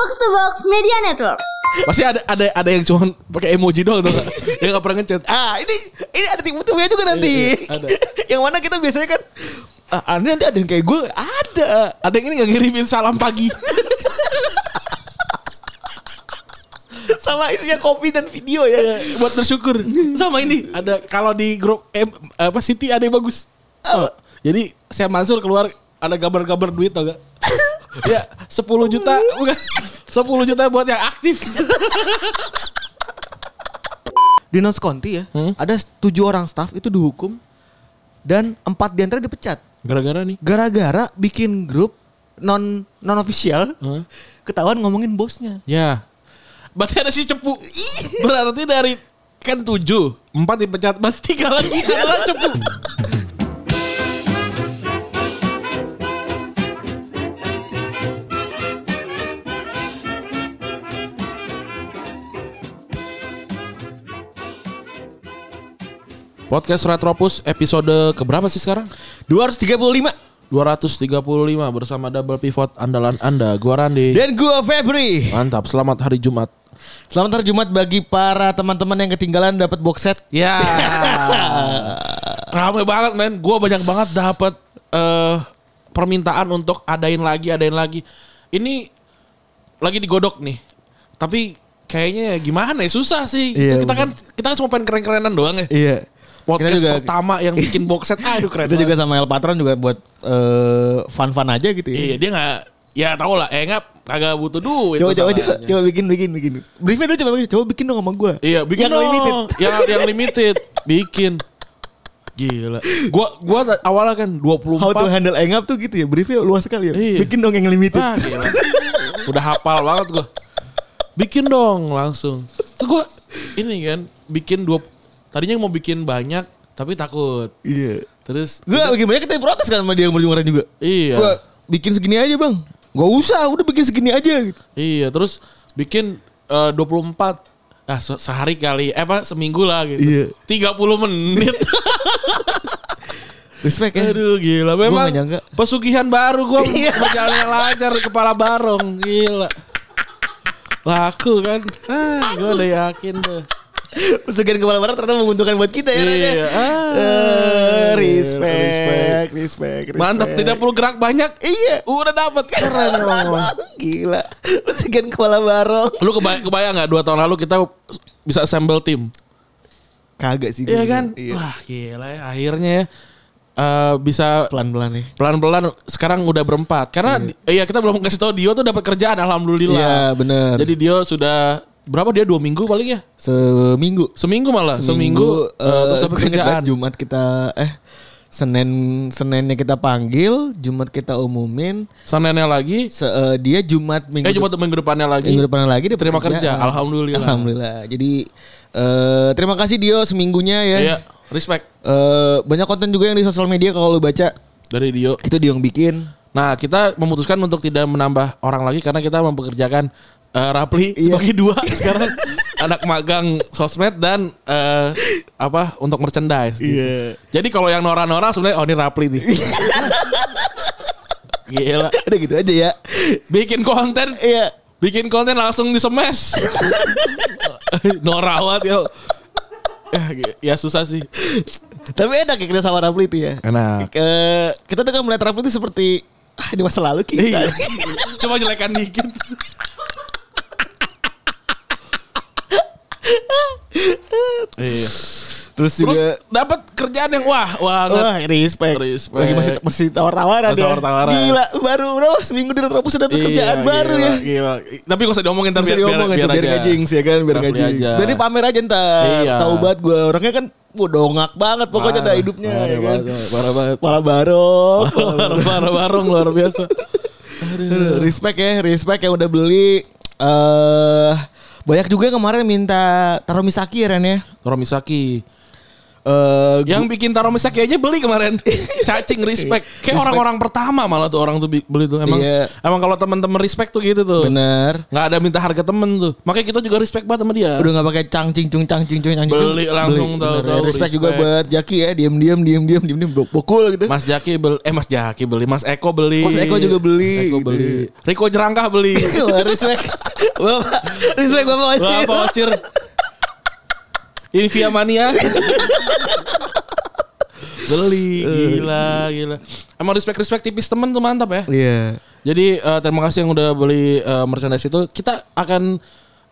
Box to Box Media Network. Pasti ada ada ada yang cuma pakai emoji doang tuh. Yang gak pernah ngechat. Ah, ini ini ada tipe-tipenya juga nanti. Iya, iya, ada. yang mana kita biasanya kan ah, aneh nanti ada yang kayak gue ada. Ada yang ini gak ngirimin salam pagi. Sama isinya kopi dan video ya. buat bersyukur. Sama ini ada kalau di grup eh, apa City ada yang bagus. Oh, jadi saya Mansur keluar ada gambar-gambar duit tau gak? Ya 10 juta bukan 10 juta buat yang aktif. Di Nos Conti ya, Hmm? ada tujuh orang staff itu dihukum dan empat di antara dipecat. Gara-gara nih. Gara-gara bikin grup non non official Hah? ketahuan ngomongin bosnya. Ya. Berarti ada si cepu. Berarti dari kan tujuh, empat dipecat, masih tiga lagi adalah cepu. Podcast Retropus episode keberapa sih sekarang? 235 235 bersama double pivot andalan Anda, gua Randi. dan gua Febri. Mantap, selamat hari Jumat. Selamat hari Jumat bagi para teman-teman yang ketinggalan dapat box set. Ya. Ramai banget men. Gua banyak banget dapat eh permintaan untuk adain lagi, adain lagi. Ini lagi digodok nih. Tapi kayaknya ya gimana ya susah sih. Iya, kita kan kita kan cuma pengen keren-kerenan doang ya. Iya. Podcast Kita juga- pertama yang bikin box set. Aduh keren. Kita juga sama El Patron juga buat eh, fun-fun aja gitu ya. Iya, dia nggak ya tau lah, eh nggak kagak butuh duit. Coba coba coba coba bikin bikin bikin. Briefnya dulu coba bikin. Coba bikin dong sama gua. Iya, bikin yang dong. limited. Yang yang limited, bikin. Gila. Gua gua awalnya kan 24. How to handle engap tuh gitu ya. Briefnya luas sekali ya. Iya. Bikin dong yang limited. Ah, gila. Udah hafal banget gua. Bikin dong langsung. Terus gua ini kan bikin dua tadinya mau bikin banyak tapi takut. Iya. Terus Gua bikin banyak kita protes kan sama dia yang berjumlah juga. iya. Gua bikin segini aja bang. Gak usah, udah bikin segini aja. Gitu. Iya, terus bikin eh, 24 ah se- sehari kali eh apa seminggu lah gitu. Iya. 30 menit. Respect ya. Aduh gila memang nggak nyangka. pesugihan baru gue Iya. berjalan lancar di kepala barong gila laku kan ah gue udah yakin tuh Pesugihan kepala barat ternyata menguntungkan buat kita ya. Ya. Iya. Ah, Eh, respect, respect. respect, respect. mantap tidak perlu gerak banyak Iya. udah dapat keren emang. Gila. Pesugihan kepala barong. lu kebayang, kebayang gak dua tahun lalu kita bisa assemble tim Kagak sih. iya kan Iya. wah gila ya akhirnya ya eh, bisa Pelan-pelan ya. pelan-pelan sekarang udah berempat karena iya kita belum kasih tahu Dio tuh dapat kerjaan alhamdulillah Iya, bener. jadi Dio sudah berapa dia? Dua minggu paling ya? Seminggu. seminggu malah? Seminggu, terus dapat gue inget kerjaan? Banget Jumat kita eh Senin Seninnya kita panggil, Jumat kita umumin. Seninnya lagi? Se, eh, dia Jumat minggu eh cuma minggu depannya lagi? Minggu depan lagi dia terima kerja? Alhamdulillah. Alhamdulillah. Jadi eh terima kasih Dio seminggunya ya. iya respect. Eh, banyak konten juga yang di sosial media kalau lu baca. Dari Dio. Itu Dio yang bikin. nah kita memutuskan untuk tidak menambah orang lagi karena kita mempekerjakan eh, Rapli Iya. sebagai dua sekarang anak magang sosmed dan eh, apa untuk merchandise gitu. Iya. jadi kalau yang Nora-Nora sebenarnya oh ini Rapli nih Gila Udah gitu aja ya. bikin konten Iya. bikin konten langsung disemes norawat yo ya susah sih Tapi enak ya kita sama Rafli itu ya. enak Eh, kita tuh kan melihat Rafli itu seperti ah, di masa lalu kita. iya coba jelekan dikit iya Terus terus juga dapat kerjaan yang wah wah Wah, respect. Respect. Lagi masih masih tawar-tawaran Masih ya. tawar-tawaran. Gila, baru berapa seminggu di Retropus sudah dapat kerjaan Iya, baru gila, ya. gila. tapi gak usah diomongin Bisa biar, biar, diomongin biar, biar aja. nggak jinx ya kan, biar aja. Sebenarnya pamer aja ntar. Iya. Tahu banget gue orangnya kan Wah dongak banget pokoknya ada Parah, hidupnya parah ya kan. parah banget Pala barong. barang barang luar biasa Aduh, respect ya, respect yang udah beli. Eh banyak juga kemarin minta taruh misaki ya Ren ya. Toro Misaki Eh, Yang bikin Taro Misaki aja beli kemarin. Cacing respect. Kayak orang-orang pertama malah tuh orang tuh beli tuh. Emang Iya. emang kalau teman-teman respect tuh gitu tuh. bener. Nggak ada minta harga temen tuh. Makanya kita juga respect banget sama dia. Udah nggak pakai cang cing-cung cang cing-cung cang cing-cung. Beli langsung Beli, tahu-tahu, bener. Respect juga respect. buat Jaki ya, diam-diam diam-diam diam-diam pukul gitu. Mas Jaki beli, eh Mas Jaki beli, Mas Eko beli. Mas Eko juga beli, Eko gitu. beli. Riko Jerangkah beli. Respect. Bapak, respect Bapak Ocir. Wah, Pak Ocir. Ini via mania. beli, gila, gila. Emang respect-respect tipis temen tuh mantap ya. Iya. Jadi eh, terima kasih yang udah beli eh, merchandise itu. Kita akan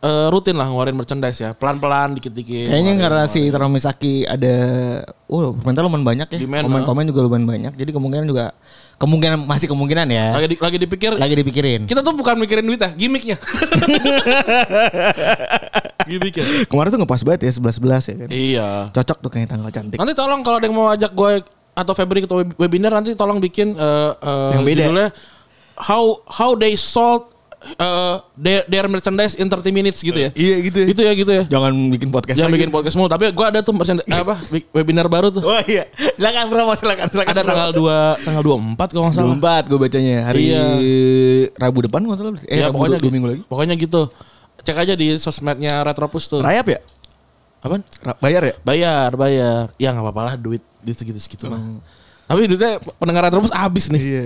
eh, rutin lah ngeluarin merchandise ya. Pelan-pelan, dikit-dikit. Kayaknya Ngeluarin, karena si ngeluarin. Taro Misaki ada oh komentar lumayan banyak ya. Komen-komen juga lumayan banyak. Jadi kemungkinan juga kemungkinan masih kemungkinan ya. Lagi, di- lagi dipikir. Lagi dipikirin. Kita tuh bukan mikirin duit ya, gimmicknya. gimmicknya. Kemarin tuh ngepas banget ya 11-11 ya kan. Iya. Cocok tuh kayak tanggal cantik. Nanti tolong kalau ada yang mau ajak gue atau Febri ke web- webinar nanti tolong bikin eh, eh, Yang beda. judulnya how how they sold eh, their, merchandise in 30 minutes gitu ya. Iya gitu. Itu ya gitu ya. Jangan bikin podcast Jangan lagi. bikin podcast mulu, tapi gue ada tuh merchandise apa bi- webinar baru tuh. Oh iya. Silakan promo silakan silakan. Ada tanggal 2 tanggal 24 kalau nggak salah. 24 gue bacanya hari Iya. Rabu depan nggak salah. Eh ya Rabu pokoknya dua, dua gitu. minggu lagi. Pokoknya gitu. Cek aja di sosmednya Retropus tuh. Rayap ya? Apaan? Ra- bayar ya? Bayar, bayar. Ya nggak apa-apa lah duit gitu gitu segitu mah. Tapi duitnya pendengar Retropus habis nih. Iya.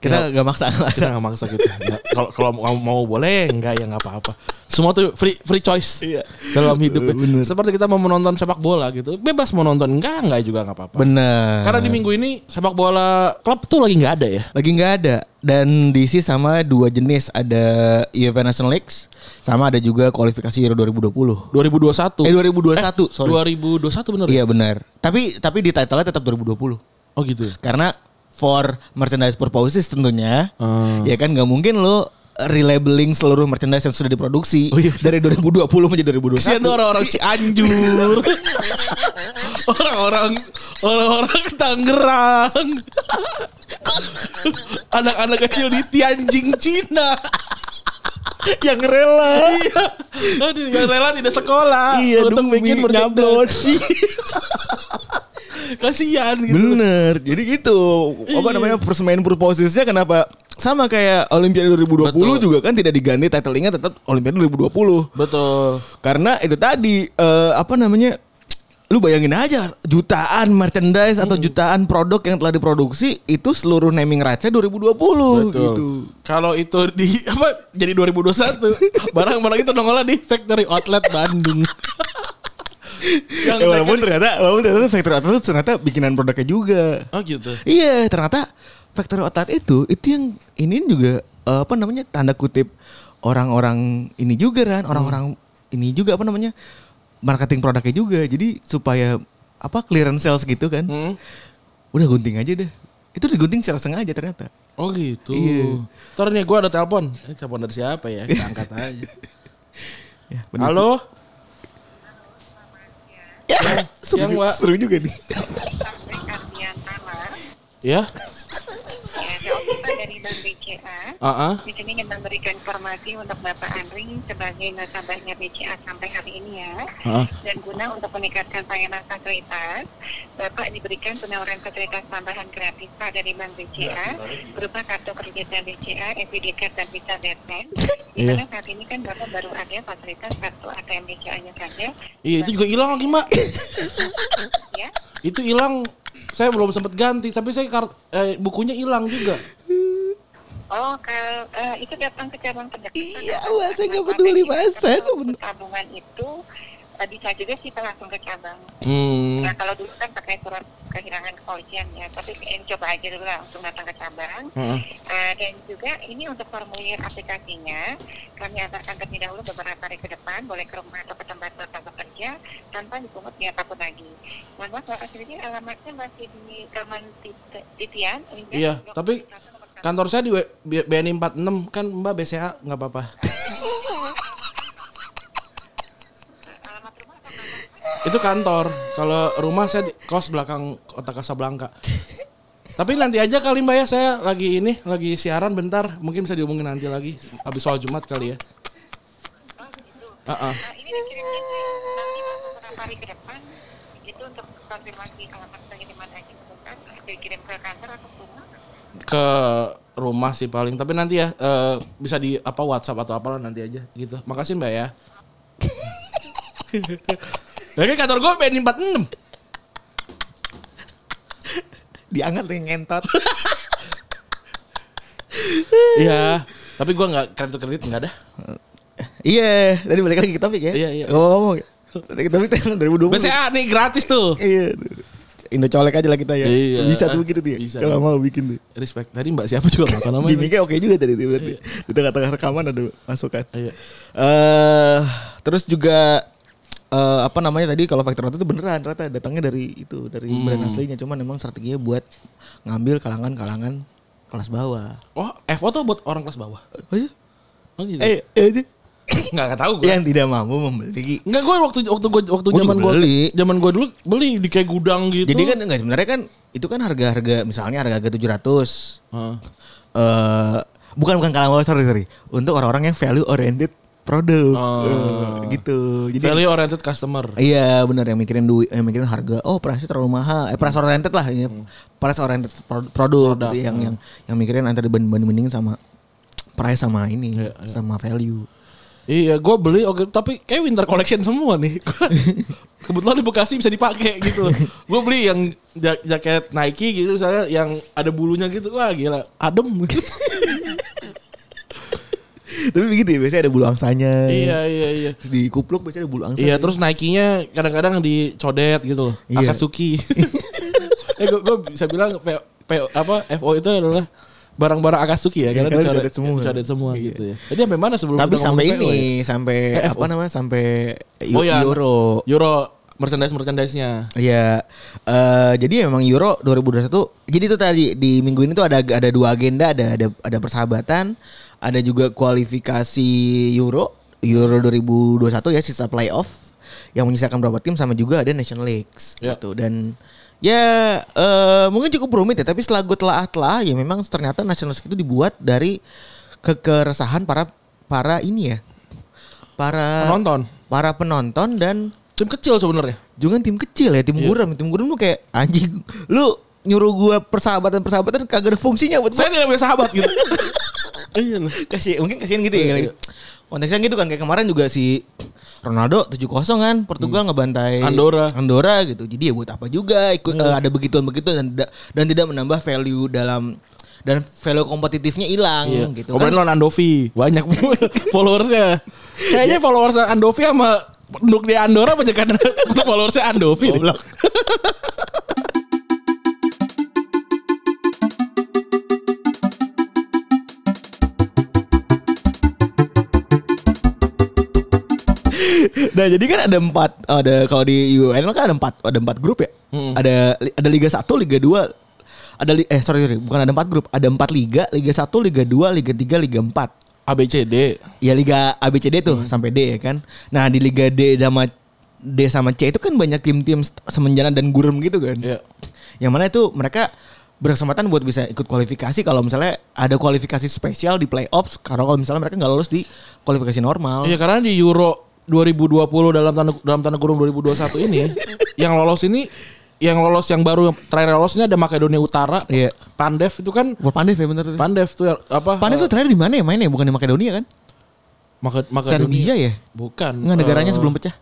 Kita nggak maksa. nggak maksa. kita nggak maksa gitu. Nggak- Kalau kalau mau, mau boleh, enggak ya nggak apa-apa. Semua tuh free free choice Iya. dalam hidup. ya. Bener. Seperti kita mau menonton sepak bola gitu, bebas mau nonton enggak enggak juga nggak apa-apa. Bener. Karena di minggu ini sepak bola klub tuh lagi nggak ada ya. lagi nggak ada dan diisi sama dua jenis ada UEFA National Leagues sama ada juga kualifikasi Euro 2020. 2021. Eh 2021, sorry. 2021 bener. ya? Iya benar. Tapi tapi di title-nya tetap 2020. Oh gitu. ya? Karena for merchandise purposes tentunya. Hmm. Ya kan nggak mungkin lo relabeling seluruh merchandise yang sudah diproduksi Oh iya. dari 2020 menjadi 2021. Kesian tuh orang-orang Cianjur. orang-orang orang-orang Tangerang. Anak-anak kecil di Tianjin, Cina. yang rela. Iya. Aduh, yang rela tidak sekolah Iya, untuk demi bikin nyablon. Kasihan gitu. Bener. Jadi gitu. Apa Iya. namanya first main purpose-nya kenapa sama kayak Olimpiade 2020 Betul. juga kan tidak diganti titlingnya tetap Olimpiade 2020. Betul. Karena itu tadi eh, apa namanya? Lu bayangin aja jutaan merchandise atau jutaan produk yang telah diproduksi itu seluruh naming rights-nya 2020 gitu. Kalau itu di apa jadi 2021 barang-barang itu nongolnya di factory outlet Bandung. Yang Eh, walaupun ternyata walaupun ternyata factory outlet itu ternyata bikinan produknya juga. Oh gitu. Iya, ternyata factory outlet itu itu yang ini juga eh, apa namanya tanda kutip orang-orang ini juga kan, orang-orang ini juga apa namanya marketing produknya juga. Jadi supaya apa clearance sales gitu kan. Hmm. Udah gunting aja deh. Itu digunting secara sengaja ternyata. Oh gitu. Iya. Ntar nih gue ada telepon. Ini telepon dari siapa ya? Kita angkat aja. Ya, bener. Halo. Ya, Siang, seru, seru juga nih. Ya. ya, BCA. Ah. Di sini ingin memberikan informasi untuk Bapak Andri sebagai nasabahnya BCA sampai hari ini ya. Ah. Dan guna untuk meningkatkan pelayanan fasilitas, Bapak diberikan penawaran fasilitas tambahan gratis Pak dari Bank BCA berupa kartu kredit dan BCA, FPD Card dan Visa. Di Iya. mana saat ini kan Bapak baru ada fasilitas kartu ATM BCA-nya saja. Iya itu juga hilang lagi mbak. Ya. itu hilang. Saya belum sempat ganti. Tapi saya kart, eh, bukunya hilang juga. Oh, kalau eh, itu datang ke cabang terdekat. Iya, Wak, saya nggak peduli, Mas. Saya tabungan itu eh, bisa juga kita langsung ke cabang. Hmm. Nah, kalau dulu kan pakai surat kehilangan kepolisian ya, tapi ini coba aja dulu langsung datang ke cabang. Heeh. Eh, dan juga ini untuk formulir aplikasinya, kami antarkan terlebih dahulu beberapa hari ke depan, boleh ke rumah atau ke tempat bapak bekerja tanpa dipungut biaya apa pun lagi. Mohon maaf, sendiri alamatnya masih di Taman Tit- Titian. Iya, tapi kantor saya di BNI 46 kan mbak BCA nggak apa-apa. Itu kantor. Kalau rumah saya di kos belakang kota Kasablanka. Tapi nanti aja kali mbak ya saya lagi ini lagi siaran bentar mungkin bisa diomongin nanti lagi habis soal Jumat kali ya. Ini dikirimnya nanti Pak, beberapa hari ke depan Itu untuk konfirmasi alamat saya di mana aja bukan dikirim ke kantor atau rumah. Ke rumah sih paling. Tapi nanti ya eh, bisa di apa WhatsApp atau apa nanti aja gitu. Makasih Mbak ya. Kan kantor gue BNI 46. Diangkat dengan ngentot. Iya. Tapi gue nggak kartu kredit nggak ada. iya, tadi balik lagi ke topik ya. Iya, iya. Oh, ngomong. Tadi ke topik tahun 2020. BCA nih gratis tuh. Iya. Indo colek aja lah kita ya. Iya. Bisa tuh begitu ya. Bisa. Kalau mau bikin tuh. Respect. Tadi Mbak siapa juga nggak namanya. Gimiknya oke juga tadi berarti. Di tengah-tengah rekaman ada masukan. Iya. Eh terus juga eh apa namanya tadi kalau faktor itu beneran ternyata datangnya dari itu dari Hmm. brand aslinya cuman memang strateginya buat ngambil kalangan-kalangan kelas bawah. Oh, FO tuh buat orang kelas bawah. Oh, iya? Oh gitu. Eh, eh, Nggak nggak tahu gue. yang tidak mampu membeli. Enggak gue waktu waktu gue waktu zaman gue beli. zaman gue dulu beli di kayak gudang gitu. Jadi kan enggak sebenarnya kan itu kan harga-harga misalnya harga-harga 700. Heeh. eh bukan bukan kalangan bawah sorry sorry. Untuk orang-orang yang value oriented produk. Oh. Eh, gitu. Jadi value oriented customer. Iya benar yang mikirin duit, yang mikirin harga. Oh price terlalu mahal. Eh price oriented lah ya. Price oriented pro- produk, Produk, gitu, yang yang yang mikirin antara dibanding bandingin sama price sama ini, Iya, iya. sama value. Iya, gue beli oke, tapi kayak winter collection semua nih. Kebetulan di Bekasi bisa dipakai gitu. gue beli yang ja- jaket Nike gitu, saya yang ada bulunya gitu, wah gila, adem. gitu. Tapi begitu ya biasanya ada bulu angsanya. iya iya iya. Terus di kupluk biasanya ada bulu angsa. Iya, terus Nike-nya kadang-kadang dicodet gitu loh. Iya. Akatsuki. eh gue bisa bilang P, P- apa FO itu adalah barang-barang Akatsuki ya, Iya, karena karena dicodet, dicodet semua. dicodet semua Iya. gitu ya. Jadi sampai mana sebelum Tapi sampai ini, ya? sampai Eh, apa namanya? Sampai Oh ya, euro. Euro merchandise merchandise-nya. Iya, eh jadi memang Euro 2021. Jadi itu tadi di minggu ini tuh ada ada dua agenda, ada ada ada persahabatan, ada juga kualifikasi Euro Euro 2021 ya sisa playoff yang menyisakan berapa tim sama juga ada National Leagues Ya. gitu dan ya eh mungkin cukup rumit ya tapi setelah gue telah-telah ya memang ternyata National League itu dibuat dari kekeresahan para para ini ya para Penonton. para penonton dan Tim kecil sebenarnya. Jangan tim kecil ya, tim Iya. guram. Tim guram lu kayak anjing. Lu nyuruh gua persahabatan persahabatan kagak ada fungsinya buat Saya tidak punya sahabat gitu. iya kasih mungkin kasihan gitu ya. Iya. Konteksnya gitu kan kayak kemarin juga si Ronaldo 7-0 kan Portugal ngebantai Hmm. Andorra. Andorra gitu. Jadi ya buat apa juga ikut Iya. eh, ada begituan begitu dan dan tidak menambah value dalam dan value kompetitifnya hilang Iya. gitu Kemarin kan. lawan Andovi banyak followersnya. Kayaknya followers Andovi sama penduduk di Andorra banyak kan followersnya Andovi. deh. Nah jadi kan ada empat ada kalau di UNL kan ada empat ada empat grup ya. Mm. Ada ada Liga 1, Liga 2 ada li- eh sorry, sorry bukan ada empat grup ada empat liga Liga 1, Liga 2, Liga 3, Liga 4 ABCD. Ya Liga ABCD tuh sampai D ya kan. Nah di Liga D sama D sama C itu kan banyak tim-tim semenjana dan gurem gitu kan. Iya. Yang mana itu mereka berkesempatan buat bisa ikut kualifikasi kalau misalnya ada kualifikasi spesial di playoffs karena kalau misalnya mereka nggak lolos di kualifikasi normal. Iya karena di Euro 2020 dalam tanda dalam tanda kurung 2021 ini yang lolos ini yang lolos yang baru yang terakhir lolos ini ada Makedonia Utara. Iya. Pandev itu kan Wah Pandev ya bener tuh. Pandev tuh apa? Pandev tuh terakhir di mana ya mainnya? Bukan di Makedonia kan? Maka, Makedonia. Serbia ya? Bukan. Enggak negaranya Eh, sebelum pecah.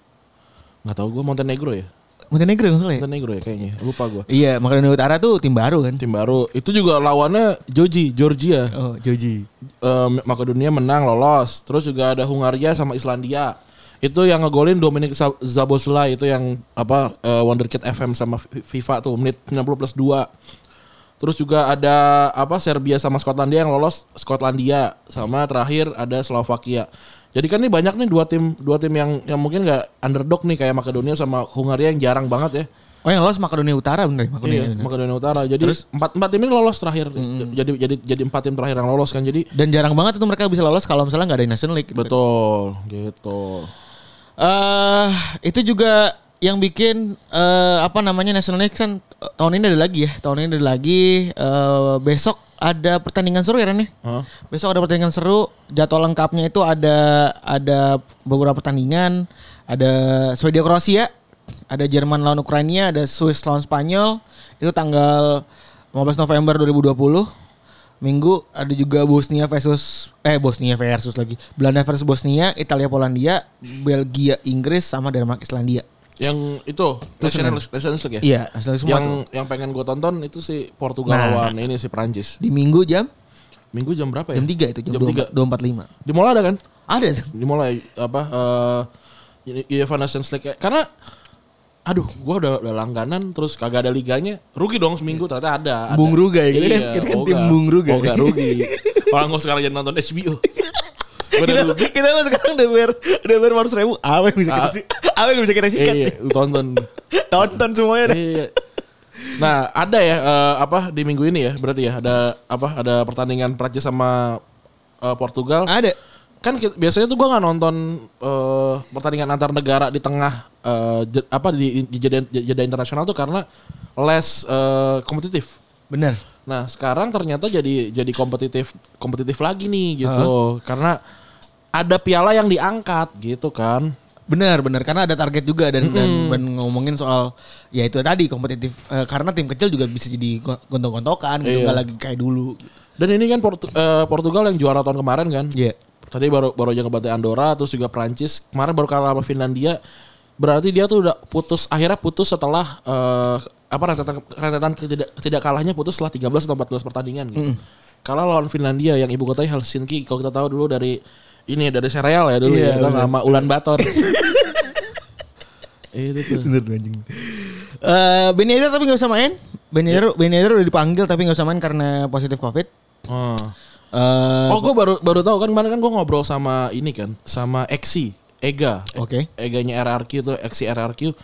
nggak tahu gue Montenegro ya. Montenegro nggak salah ya? Montenegro ya kayaknya. Lupa gue. Iya, Makedonia Utara tuh tim baru kan? Tim baru. Itu juga lawannya Georgia, Georgia. Oh, Joji. Eh, Makedonia menang lolos. Terus juga ada Hungaria sama Islandia. Itu yang ngegolin Dominic Za- Zaboslai itu yang apa eh, Wonderkid FM sama FIFA tuh menit 90 plus 2. Terus juga ada apa Serbia sama Skotlandia yang lolos Skotlandia sama terakhir ada Slovakia. Jadi kan ini banyak nih dua tim dua tim yang yang mungkin nggak underdog nih kayak Makedonia sama Hungaria yang jarang banget ya. Oh yang lolos Makedonia Utara bener ya? Makedonia. Iya, bener. Makedonia Utara. Jadi empat empat tim ini lolos terakhir. Jadi jadi jadi empat tim terakhir yang lolos kan. Jadi Dan jarang banget itu mereka bisa lolos kalau misalnya nggak ada National League. gitu. betul gitu. Eh itu juga yang bikin eh apa namanya National League kan eh, tahun ini ada lagi ya. Tahun ini ada lagi eh besok ada pertandingan seru ya Ren? Hah? Besok ada pertandingan seru. Jadwal lengkapnya itu ada ada beberapa pertandingan. Ada Swedia Kroasia Ada Jerman lawan Ukraina, ada Swiss lawan Spanyol. Itu tanggal 15 November 2020. Minggu ada juga Bosnia versus eh Bosnia versus lagi. Belanda versus Bosnia, Italia Polandia, Belgia Inggris sama Denmark Islandia. Yang itu Nations Nations League ya? Iya, semua yang tuh. yang pengen gue tonton itu si Portugal Nah. lawan ini si Prancis. Di Minggu jam Minggu jam berapa ya? jam 3 itu, jam, Jam 3. 2.45. Di mall ada kan? Ada tuh. Dimulai apa eh ini UEFA Nations League karena aduh gua udah, udah langganan terus kagak ada liganya rugi dong seminggu ternyata ada, ada. Bung Ruga ya, kan- Iya, kita kan oh tim. Bung Ruga. oh enggak rugi orang gua sekarang jadi nonton HBO kita, rugi kita mah sekarang udah bayar udah bayar 400 ribu apa yang bisa kita Ah. sih apa yang bisa kita sikat iya tonton tonton semuanya dah. Iya. Nah, ada ya eh, apa di minggu ini ya? Berarti ya ada apa? Ada pertandingan Prancis sama eh, Portugal. ada Kan biasanya tuh gua nggak nonton eh, pertandingan antar negara di tengah je- apa di, di jeda, jeda internasional tuh karena less eh, kompetitif. bener Nah, sekarang ternyata jadi jadi kompetitif kompetitif lagi nih gitu. Karena ada piala yang diangkat gitu kan. bener bener karena ada target juga dan dan, dan ngomongin soal ya itu tadi kompetitif Eh, karena tim kecil juga bisa jadi go- gontok-gontokan gitu Iya. nggak lagi kayak dulu Dan ini kan Portu- eh, Portugal yang juara tahun kemarin kan. Iya. Tadi baru baru aja ngebantai Andorra, terus juga Prancis. Kemarin baru kalah sama Finlandia. Berarti dia tuh udah putus akhirnya putus setelah eh, apa rentetan rentetan tidak tidak kalahnya putus setelah 13 atau 14 pertandingan gitu. Kalah lawan Finlandia yang ibu kotanya Helsinki. Kalau kita tahu dulu dari ini dari serial ya dulu Iya, ya, kan sama Ulan Bator. itu tuh. bener anjing Eh Ben Yedder tapi nggak bisa main Ben Yedder Ben Yedder udah dipanggil tapi nggak bisa main karena positif covid Oh. Eh, Oh, gue baru baru tahu kan kemarin kan gue ngobrol sama ini kan, sama Exi, Ega. Oke. Eganya RRQ tuh, Exi RRQ.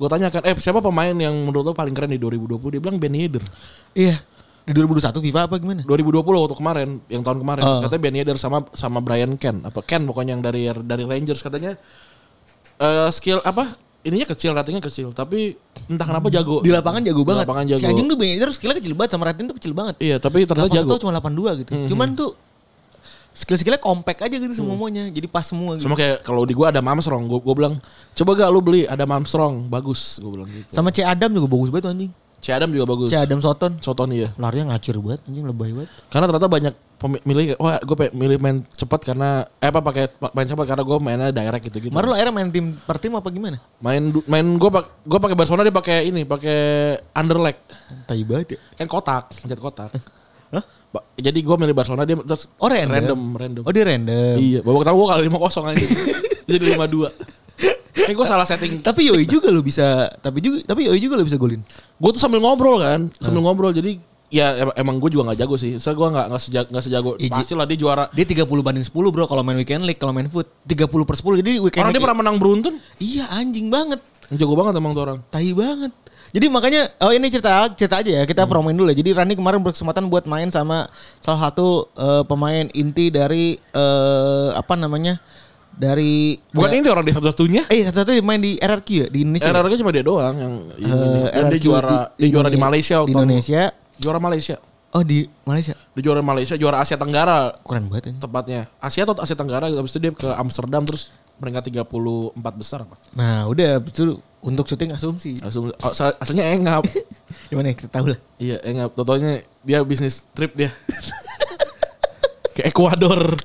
Gue tanyakan, eh siapa pemain yang menurut lo paling keren di 2020? Dia bilang Ben Yedder. iya di 2021 FIFA apa gimana 2020 waktu kemarin, yang tahun kemarin. Oh. Katanya Ben Yedder sama sama Brian Ken, apa Ken pokoknya yang dari dari Rangers katanya eh skill apa? Ininya kecil, ratingnya kecil, tapi entah kenapa jago. di lapangan jago Di banget lapangan jago. si anjing tuh Ben Yedder skillnya kecil banget sama rating tuh kecil banget Iya, tapi ternyata 81 jago. cuma 82 gitu cuman tuh skill-skillnya compact aja gitu semuanya jadi pas semua gitu Sama kayak kalau di gue ada Mamstrong, gue gue bilang coba gak lu beli ada Mamstrong, bagus, gue bilang gitu. sama C Adam juga bagus banget tuh anjing Adam juga bagus. Adam Soton. Soton iya. Larinya ngacir banget, anjing lebay banget. Karena ternyata banyak pemilih wah gue milih main cepat karena eh apa pakai main cepat karena gue mainnya direct gitu gitu. Marlo akhirnya main tim per tim apa gimana? Main main gue gue pakai Barcelona dia pakai ini pakai underleg. Tai banget ya. Kan kotak, pencet kotak. Hah? Jadi gue milih Barcelona dia terus oh, random. random random. Oh dia random. Iya, bawa ketemu gue kalah 5-0 aja. Jadi 5-2. Eh gue salah setting. Tapi Yoi juga lo bisa, tapi juga tapi Yoi juga lo bisa golin. Gue tuh sambil ngobrol kan, nah. sambil ngobrol jadi ya emang gue juga nggak jago sih. Saya gue nggak nggak sejak gak sejago. Iya, Pasti lah dia juara. Dia 30 banding 10 bro kalau main weekend league, kalau main foot 30 per 10. Jadi weekend Orang dia pernah menang beruntun? Iya anjing banget. Jago banget emang tuh orang. Tahi banget. Jadi makanya oh ini cerita cerita aja ya kita hmm. promoin dulu ya. Jadi Rani kemarin berkesempatan buat main sama salah satu uh, pemain inti dari uh, apa namanya? Dari Bukan ya, ini orang dia satu-satunya. Eh satu-satu yang main di RRQ ya di Indonesia. RRQ cuma dia doang yang ini. Dan dia RRQ juara dia juara di Malaysia Di Indonesia. Juara Malaysia. Oh di Malaysia. Dia juara Malaysia, juara Asia Tenggara Keren banget ini. tepatnya. Asia atau Asia Tenggara habis itu dia ke Amsterdam terus peringkat 34 besar apa. Nah udah itu untuk syuting asumsi. Asum- oh, asal- Aslinya engap. Gimana ya kita tahu lah. iya, engap. Totonya dia bisnis trip dia. ke Ekuador.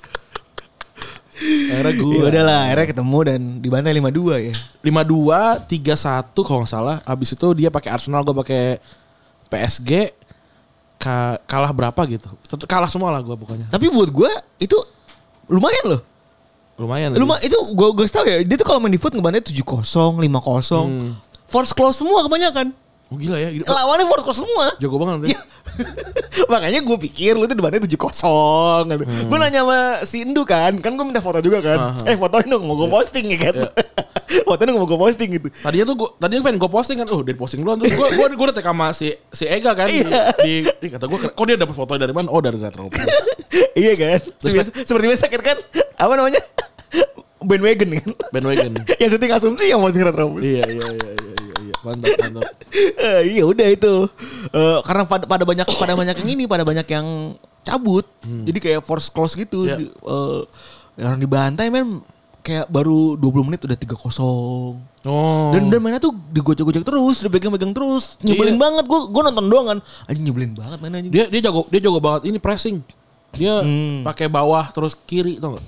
Akhirnya gue Ya udahlah akhirnya ketemu dan dibantai 5-2 ya. 52 31 kalau nggak salah. Habis itu dia pakai Arsenal, gue pakai PSG. Ka- kalah berapa gitu? Kalah semua lah gue pokoknya. Tapi buat gue itu lumayan loh. Lumayan. Lumayan itu gue gue tahu ya. Dia tuh kalau main di foot ngebantai 7-0, 5-0. Hmm. Force close semua kebanyakan. Oh, gila ya. Gitu. Lawannya force close semua. Jago banget. Iya. Makanya gue pikir lu tuh depannya 7-0 gitu. Gue nanya sama si Indu kan. Kan gue minta foto juga kan. Hmm. Aha. Eh fotoin dong mau gue posting ya kan. Iya. fotoin dong mau gue posting gitu. Tadinya tuh gua tadinya pengen gue posting kan. Oh, dari posting duluan terus gue gue gue udah sama si si Ega kan di, Iya. di, di kata gue kok dia dapat foto dari mana? Oh, dari Retro. iya kan. Seperti, seperti biasa kan. Apa namanya? Bandwagon kan. Bandwagon. yang syuting asumsi yang posting Retrobus. iya, iya, iya, iya, iya, iya. Mantap, mantap. Eh, iya udah itu. Eh, karena pada, pada banyak pada banyak yang ini, pada banyak yang cabut. Jadi kayak force close gitu. Iya. Di- eh, yang dibantai men kayak baru 20 menit udah 3-0. Oh. Dan dan mainnya tuh digocek-gocek terus, dipegang-pegang terus. Nyebelin Iya. banget gue gue nonton doang kan. Anjing nyebelin banget mainnya anjing. dia dia jago dia jago banget ini pressing. Dia Hmm. pakai bawah terus kiri tau gak?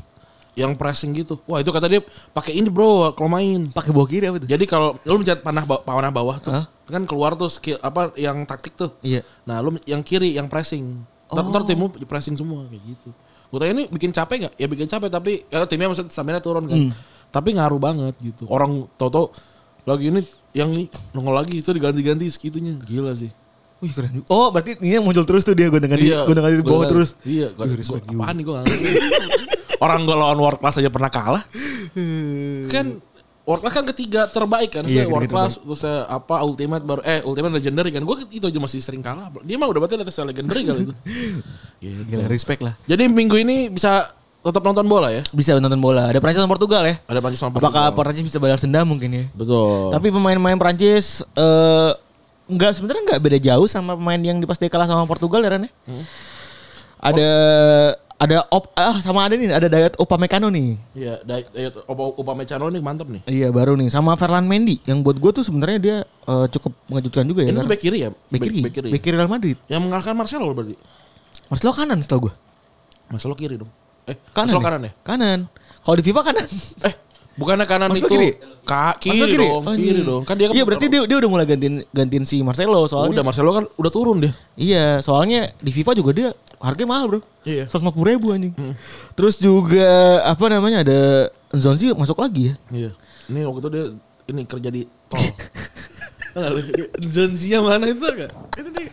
Yang pressing gitu. Wah, itu kata dia pakai ini, Bro, kalau main. Pakai bawah kiri apa tuh? Jadi kalau lu mencet panah panah bawah tuh, Hah? kan keluar tuh skill apa yang taktik tuh. Iya. Nah, lu yang kiri yang pressing. Ntar, ntar Oh. timmu pressing semua kayak gitu. Gue tanya ini bikin capek gak? Ya bikin capek tapi ya timnya maksudnya stamina turun kan. Hmm. Tapi ngaruh banget gitu. Orang tau-tau lagi ini yang ini nongol lagi itu diganti-ganti segitunya. Gila sih. Wih keren juga. Oh berarti ini muncul terus tuh dia gonta ganti gonta ganti gua bawah kan- terus. Iya, respect juga. apaan nih gue Orang gue lawan world class aja pernah kalah. kan world class kan ketiga terbaik kan. Iya, Saya world class terus saya apa ultimate baru eh ultimate legendary kan. Gue itu aja masih sering kalah. Dia mah udah berarti atas legendary kali itu. Gitu. Gila respect lah. Jadi minggu ini bisa tetap nonton bola ya? Bisa nonton bola. Ada Prancis sama Portugal ya. Ada Prancis sama Apakah Portugal. Prancis bisa balas dendam mungkin ya? Betul. Tapi pemain-pemain Prancis eh nggak sebenarnya nggak beda jauh sama pemain yang di pas dia kalah sama Portugal ya Ran ya? Ada ada op ah sama ada nih ada Dayot Upamecano nih. Iya, Dayot Upamecano nih mantap nih. Iya baru nih sama Ferland Mendy yang buat gue tuh sebenarnya dia eh, cukup mengejutkan juga ya. Ini tuh back kiri ya? Back kiri. Back kiri. Back kiri Real Madrid. Yang mengalahkan Marcelo berarti. Marcelo kanan setahu gue. Marcelo kiri dong. Eh, Kanan. Marcelo ya? kanan ya? Kanan. Kalau di FIFA kanan. Eh, bukannya kanan Marcelo itu kiri? Ka kiri, Marcelo dong, Oh, kiri iya. dong. Kan dia kan Iya berarti dia dia udah mulai gantiin gantiin si Marcelo soalnya. udah Marcelo kan udah turun dia. Iya, soalnya di FIFA juga dia harganya mahal bro. Iya. 150 ribu anjing. Terus juga apa namanya ada Zonzi masuk lagi ya. Iya. Ini waktu itu dia ini kerja di tol. Zonzia mana itu enggak? Itu dia.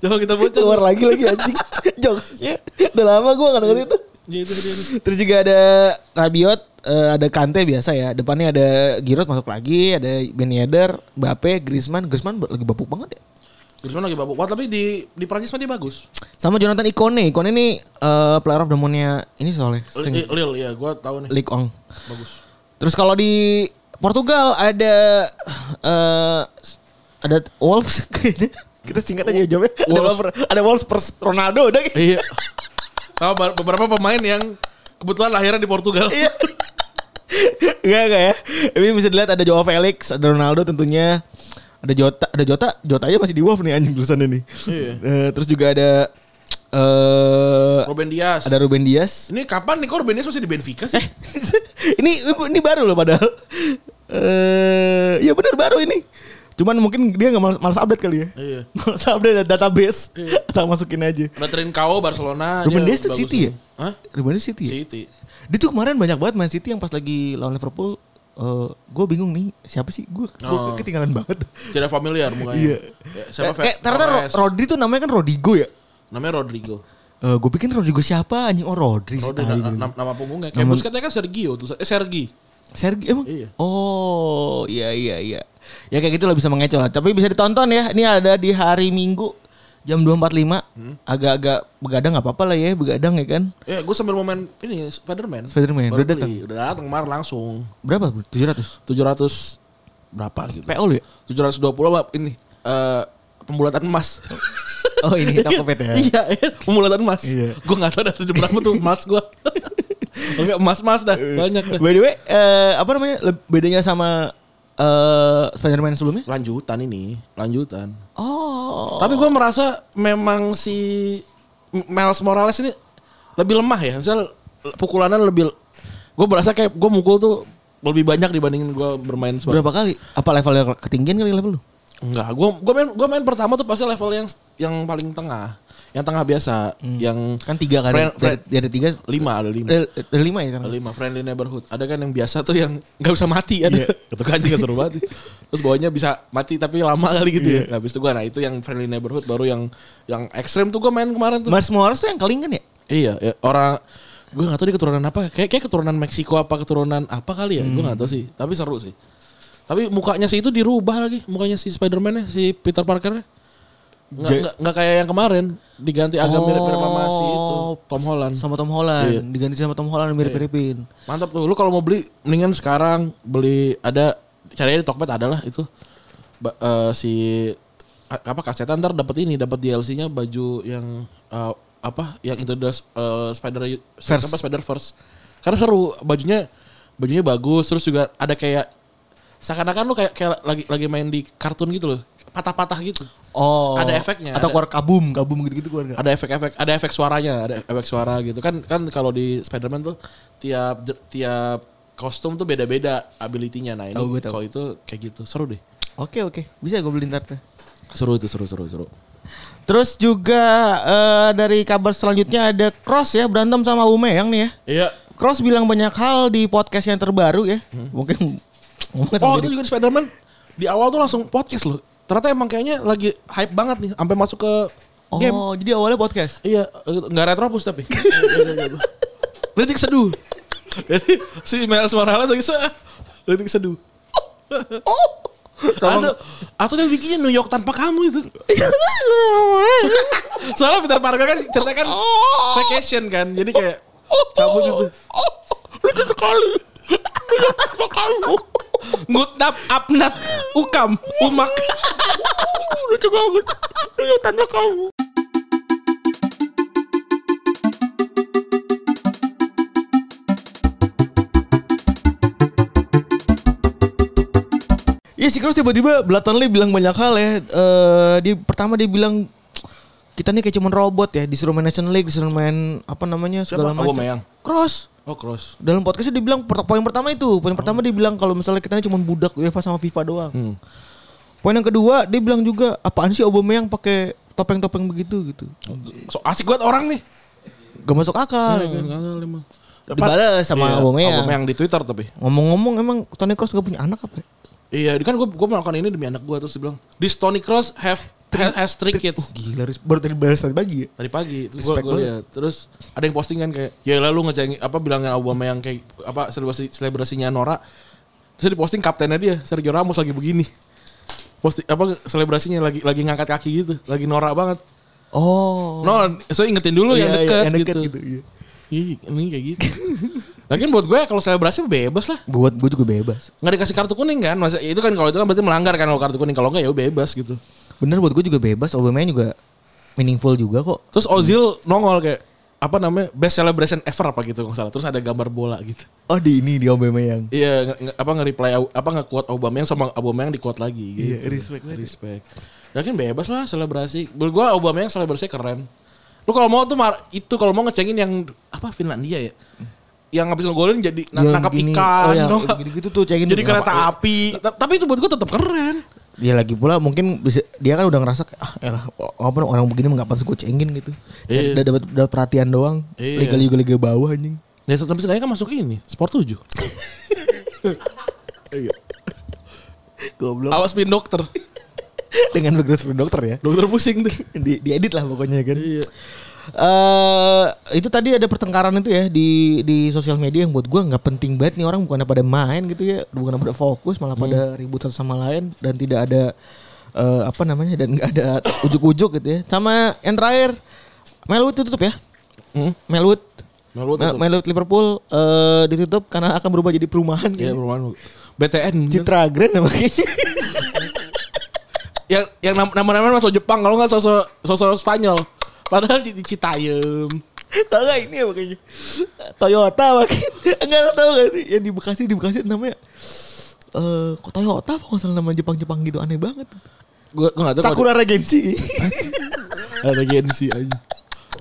Coba kita bocor. Keluar lagi lagi anjing. Jokesnya. Udah lama gue gak denger itu. Iya, itu dia. Terus juga ada Rabiot, eh, ada Kante biasa ya. Depannya ada Giroud masuk lagi, ada Ben Yedder, Mbappe, Griezmann. Griezmann lagi babuk banget ya. Griezmann lagi babuk. Wah, tapi di di Prancis mah dia bagus. Sama Jonathan Ikone. Ikone ini eh, player of the month-nya ini soalnya. Sing- Lil, Lil ya, gua tahu nih. League Ong. Bagus. Terus kalau di Portugal ada eh ada Wolves kayaknya. Kita singkat aja jawabnya. Ada Wolves. Ada Wolves pers Ronaldo udah. Iya. Tahu ber- beberapa pemain yang kebetulan lahirnya di Portugal. Iya. Enggak enggak ya. Ini bisa dilihat ada Joao Felix, ada Ronaldo tentunya. Ada Jota, ada Jota, Jota aja masih di Wolves nih anjing tulisannya nih. Iya. Eh, terus juga ada eh Ruben Dias. ada Ruben Dias. Ini kapan nih kok Ruben Dias masih di Benfica sih? ini ini baru loh padahal. Eh ya benar baru ini. Cuman mungkin dia nggak malas, update kali ya. Iya. Malas update database. Asal masukin aja. Ada Trincao Barcelona. Ruben dia Dias tuh bagus City ya? Hah? Ruben Dias City ya? City. Dia tuh kemarin banyak banget main City yang pas lagi lawan Liverpool. eh gue bingung nih siapa sih gue Oh. ketinggalan banget Tidak familiar mukanya. Iya. Ya, siapa kayak ternyata. Rodri tuh namanya kan Rodigo ya Namanya Rodrigo. Eh gue pikir Rodrigo siapa anjing oh Rodri Rodri na- na- nama punggungnya. Kayak Nama- Busquets kan Sergio tuh. Eh Sergi. Sergi emang? Iya. Oh, iya iya iya. Ya kayak gitu lah bisa mengecoh lah. Tapi bisa ditonton ya. Ini ada di hari Minggu jam 2.45. Hmm. Agak-agak begadang nggak apa-apa lah ya, begadang ya kan. Ya gue sambil mau main ini Spiderman. Spider-Man, udah datang? Udah datang kemarin langsung. Berapa? bro? 700. 700 berapa gitu. PO lu ya? 720 apa ini eh pembulatan emas. Oh ini Tokopedia ya. iya, iya, pembulatan emas. Iya. Gue gak tahu dari berapa tuh emas gue. Enggak emas-emas dah, banyak dah. By the way, eh, apa namanya? Bedanya sama eh Spider-Man sebelumnya? Lanjutan ini, lanjutan. Oh. Tapi gue merasa memang si Miles Morales ini lebih lemah ya. Misal pukulannya lebih gue berasa kayak gue mukul tuh lebih banyak dibandingin gue bermain sebagai Berapa kali? Apa levelnya ketinggian kali level lu? Enggak, gue gue main gue main pertama tuh pasti level yang yang paling tengah, yang tengah biasa, yang Kan tiga kan? Friend- dari, dari tiga, lima ada lima, dari, dari lima ya kan? ada lima friendly neighborhood. Ada kan yang biasa tuh yang nggak bisa mati ada, itu kan juga seru banget. Terus bawahnya bisa mati tapi lama kali gitu ya. Nah, habis itu gue, nah itu yang friendly neighborhood baru yang yang ekstrim tuh gue main kemarin tuh. Miles Morales tuh yang keling kan ya? Iya, ya, orang gue nggak tahu dia keturunan apa, kayak kayak keturunan Meksiko apa keturunan apa kali ya, gue nggak tahu sih. Tapi seru sih. Tapi mukanya si itu dirubah lagi, mukanya si Spider-Man-nya, si Peter Parker-nya. Nggak, Ja- nggak, nggak kayak yang kemarin, diganti agak mirip-mirip sama si itu, Tom Holland. Sama Tom Holland. Iya. Diganti sama Tom Holland mirip-miripin. Mantap tuh. Lu kalau mau beli mendingan sekarang beli ada caranya di Tokped adalah itu ba- eh, si apa kasetan ntar dapat ini, dapat DLC-nya baju yang eh, apa yang itu eh, Spider Verse. apa Spider Verse. Karena seru bajunya bajunya bagus terus juga ada kayak seakan-akan lu kayak kayak lagi lagi main di kartun gitu loh patah-patah gitu Oh. Ada efeknya, Atau ada. keluar kabum, kabum gitu-gitu keluar. ada efek-efek ada efek suaranya ada efek suara gitu kan kan kalau di Spider-Man tuh tiap tiap kostum tuh beda-beda ability-nya nah ini tahu. kalau itu kayak gitu seru deh Oke oke, bisa gue beli ntar tuh. seru itu seru seru seru Terus juga eh, dari kabar selanjutnya ada Cross ya berantem sama Umeyang nih ya. iya Cross bilang banyak hal di podcast yang terbaru ya. Mungkin mungkin oh itu juga di Spider-Man di awal tuh langsung podcast loh ternyata emang kayaknya lagi hype banget nih sampai masuk ke di- game Oh, jadi awalnya podcast. Iya, nggak retropus tapi. Kritik seduh. Jadi si Miles Morales lagi se kritik seduh. Atau, atau dia bikinnya New York tanpa kamu itu. Soalnya Peter Parker kan ceritanya kan vacation kan. Jadi kayak cabut gitu. Lucu sekali. Ngutnap, apnat, ukam, umak. Lucu banget. Tanpa kamu. Iya si Cross tiba-tiba belatanly bilang banyak hal ya. Eh di pertama dia bilang kita nih kayak cuman robot ya disuruh main Nation League, disuruh main apa namanya segala macam. Cross. Oh cross. Dalam podcastnya dia bilang per- poin pertama itu, poin pertama dia bilang kalau misalnya kita ini cuma budak UEFA sama FIFA doang. Hmm. Poin yang kedua dia bilang juga apaan sih Aubameyang pakai topeng-topeng begitu gitu. So asik banget orang nih. Gak masuk akal. ya kan? Nggak tahu, emang. Dibalas sama Iya, Aubameyang. Aubameyang di Twitter tapi. Ngomong-ngomong emang Toni Kroos gak punya anak apa? ya? Iya, kan gue gue melakukan ini demi anak gue terus dia bilang, "This Tony Cross have ha- has three kids." Gila, Riz. baru tadi balas tadi pagi ya. Tadi pagi terus gue lihat. Terus ada yang posting kan kayak, "Ya lalu ngecengin apa bilangnya Obama yang kayak apa selebrasi selebrasinya Nora." Terus di posting kaptennya dia, Sergio Ramos lagi begini. Posting apa selebrasinya lagi lagi ngangkat kaki gitu, lagi norak banget. Oh. No, so ingetin dulu yang Iya, iya, dekat yang deket gitu. gitu, iya. Ih, ini kayak gitu. Lagian buat gue kalau selebrasi bebas lah. Buat gue juga bebas. Nggak dikasih kartu kuning kan? Masa itu kan kalau itu kan berarti melanggar kan kalau kartu kuning. Kalau enggak ya bebas gitu. Bener buat gue juga bebas. Aubameyang juga meaningful juga kok. Terus Ozil nongol kayak apa namanya best celebration ever apa gitu kalau nggak salah. Terus ada gambar bola gitu. Oh di ini di Aubameyang. Iya nge- apa nge-reply apa nge-quote Aubameyang sama Aubameyang di-quote lagi gitu. Iya, respect. Respect. Yakin bebas lah selebrasi. Menurut gua Aubameyang selebrasinya keren. Lu kalau mau tuh mar- itu kalau mau ngecengin yang apa Finlandia ya. Yang habis ngegolin jadi na- Yang nangkap gini, ikan. oh, yang tau nggak? gitu-gitu tuh cengin Jadi kereta kenapa- api. Ta- Tapi itu buat gua tetap keren. Ya lagi pula mungkin bisa, dia kan udah ngerasa ah elah, apa orang begini mah nggak pantas gue cengin gitu. Iya. Udah dapat dapat perhatian doang. Iya. Liga liga liga bawah anjing. Ya tapi sekarang kan masuk ini Sport 7 Iya. Goblok. Awas pin dokter Dengan background seperti dokter ya. Dokter pusing tuh Di, diedit lah pokoknya kan. Iya eh itu tadi ada pertengkaran itu ya di di sosial media yang buat gua nggak penting banget nih orang bukan pada main gitu ya bukan pada fokus malah pada ribut satu sama lain dan tidak ada eh, apa namanya dan nggak ada ujuk-ujuk gitu ya sama yang terakhir Melwood tutup ya Hmm? Melwood Melwood Mel-. Melwood Liverpool eh, ditutup karena akan berubah jadi perumahan Iya gitu. perumahan BTN Citra Grand nama kayaknya. Yang yang nam- nama-nama masuk Jepang Kalau nggak sosok sosok Spanyol Padahal di, Citayam. Tahu gak ini apa kayaknya? Toyota makin Enggak tau gak sih? Yang di Bekasi Di Bekasi namanya eh kok Toyota apa nggak salah nama Jepang-Jepang gitu aneh banget Gue gue nggak tahu Sakura Regency. Gensi aja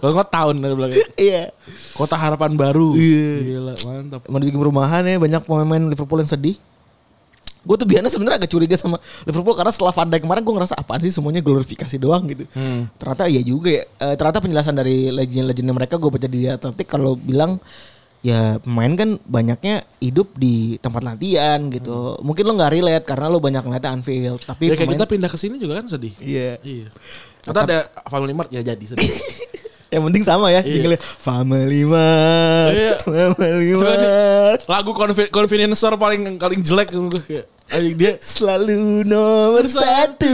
Kalau nggak tahun ada belakang. Iya. Kota Harapan Baru. Iya. Gila mantap. Mau dibikin perumahan ya Banyak pemain Liverpool yang sedih Gue tuh biasanya sebenarnya agak curiga sama Liverpool Karena setelah Van Dijk kemarin gue ngerasa apaan sih semuanya glorifikasi doang? gitu. Hmm. Ternyata iya juga ya. Eh, Ternyata penjelasan dari legend-legend mereka Gue baca di Atletik Kalau bilang Ya pemain kan banyaknya hidup di tempat latihan gitu. Mungkin lo gak relate Karena lo banyak ngeliatnya Anfield Tapi Ya kayak pemain- kita pindah ke sini juga kan sedih. Iya. Iya. Atau ada Family Mart ya jadi sedih Yang penting sama ya Iya. jingle Family Mart Iya. Family. Mart Lagu confi- convenience store paling paling jelek gue kayak anjing dia Selalu nomor satu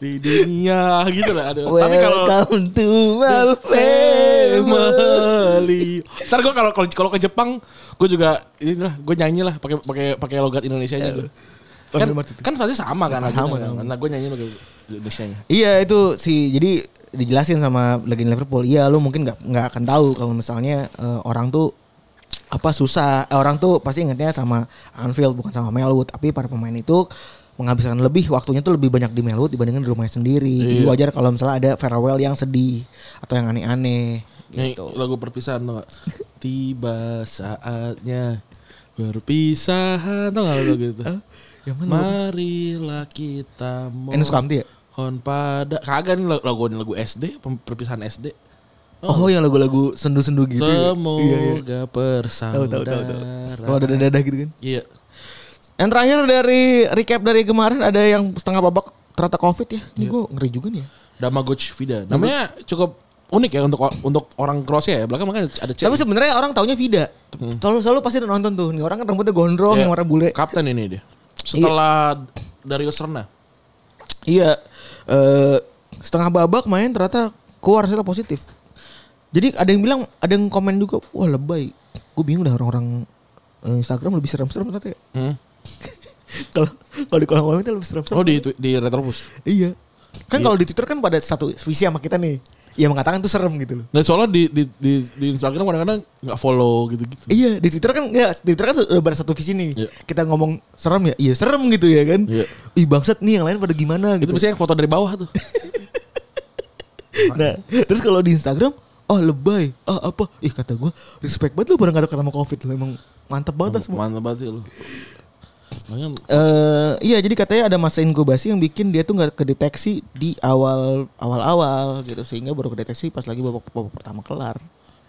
di dunia gitu lah. Aduh. Tapi kalau Welcome to my family. Ntar gue kalau kalau ke Jepang, gue juga ini lah, gue nyanyi lah pakai pakai pakai logat Indonesia nya gue. Kan, kan pasti sama kan Sama, lagunya kan. sama. Nah gue nyanyi pakai Indonesia. Iya itu sih jadi dijelasin sama legend Liverpool. Iya lu mungkin nggak nggak akan tahu kalau misalnya eh, orang tuh apa susah Eh, orang tuh pasti ingetnya sama Anfield bukan sama Melwood tapi para pemain itu menghabiskan lebih waktunya tuh lebih banyak di Melwood dibandingkan di rumahnya sendiri jadi Iya. wajar kalau misalnya ada farewell yang sedih atau yang aneh-aneh gitu lagu perpisahan tuh? Tiba saatnya berpisahan tau gak lagu gitu? Yang mana Marilah kita Enes Kamti ya mohon pada kagak nih lagu, lagu SD perpisahan SD. oh, yang lagu-lagu sendu-sendu gitu ya? Semoga Iya, iya. Tahu, tahu, tahu, tahu. kalau ada dadah gitu kan Iya. Yang terakhir dari recap dari kemarin ada yang setengah babak ternyata covid ya. Ini gue ngeri juga nih ya. Damagotchi Vida. Namanya cukup unik ya untuk untuk orang Kroasia ya. Belakang makanya ada C. Tapi sebenarnya orang taunya Vida. Selalu selalu pasti nonton tuh. Nih orang kan rambutnya gondrong Iya. yang warna bule. Kapten ini dia. Setelah Dario Serna. Iya. eh setengah babak main ternyata keluar hasilnya positif. Jadi ada yang bilang, ada yang komen juga, wah lebay. Gue bingung dah orang-orang eh, Instagram lebih serem-serem ternyata ya. Hmm. Kalau kalau di kolom komentar lebih serem-serem. Oh di di Retropus. Iya. Kan Iya. kalau di Twitter kan pada satu visi sama kita nih. Ya mengatakan itu serem gitu loh. Dan soalnya di di di, di Instagram kadang-kadang nggak follow gitu-gitu. Iya di Twitter kan ya di Twitter kan udah pada satu visi nih. Iya. Kita ngomong serem ya, iya serem gitu ya kan. Iya. Ih bangsat nih yang lain pada gimana Itu gitu. biasanya yang foto dari bawah tuh. Nah terus kalau di Instagram, oh lebay, ah apa? Ih kata gue respect banget lu pada kata kata sama covid lu emang mantep banget dah semua. Mantap banget sih lu. Eh iya jadi katanya ada masa inkubasi yang bikin dia tuh nggak kedeteksi di awal awal awal gitu sehingga baru kedeteksi pas lagi babak, babak pertama kelar.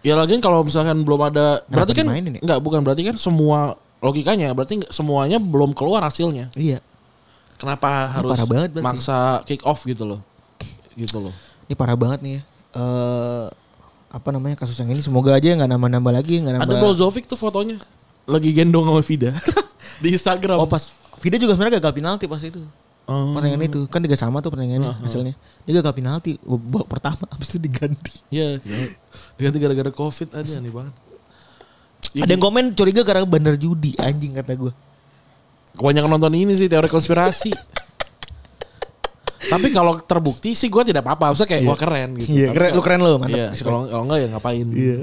Ya lagian kalau misalkan belum ada berarti kan dimainin ya? enggak bukan berarti kan semua logikanya berarti nggak- semuanya belum keluar hasilnya. Iya. Kenapa harus parah banget berarti. maksa kick off gitu loh. Gitu loh. Ini parah banget nih ya. Eh apa namanya kasus yang ini semoga aja nggak nambah-nambah lagi nggak nambah. Ada Brozovic tuh fotonya lagi gendong sama Vida di Instagram. Oh pas Vida juga sebenarnya gagal penalti pas itu. Oh. Pertandingan itu kan tiga sama tuh pertandingannya hasilnya. Dia gagal penalti babak pertama habis itu diganti. Iya, diganti gara-gara Covid aja nih banget. Ya, Ada yang komen curiga karena bandar judi anjing kata gue. kebanyakan nonton ini sih teori konspirasi. Tapi kalau terbukti sih gue tidak apa-apa. Maksudnya kayak wah keren gitu. Iya, Tapi keren, lu keren lu, mantap. Iya, kalau kalau enggak ya ngapain? Iya.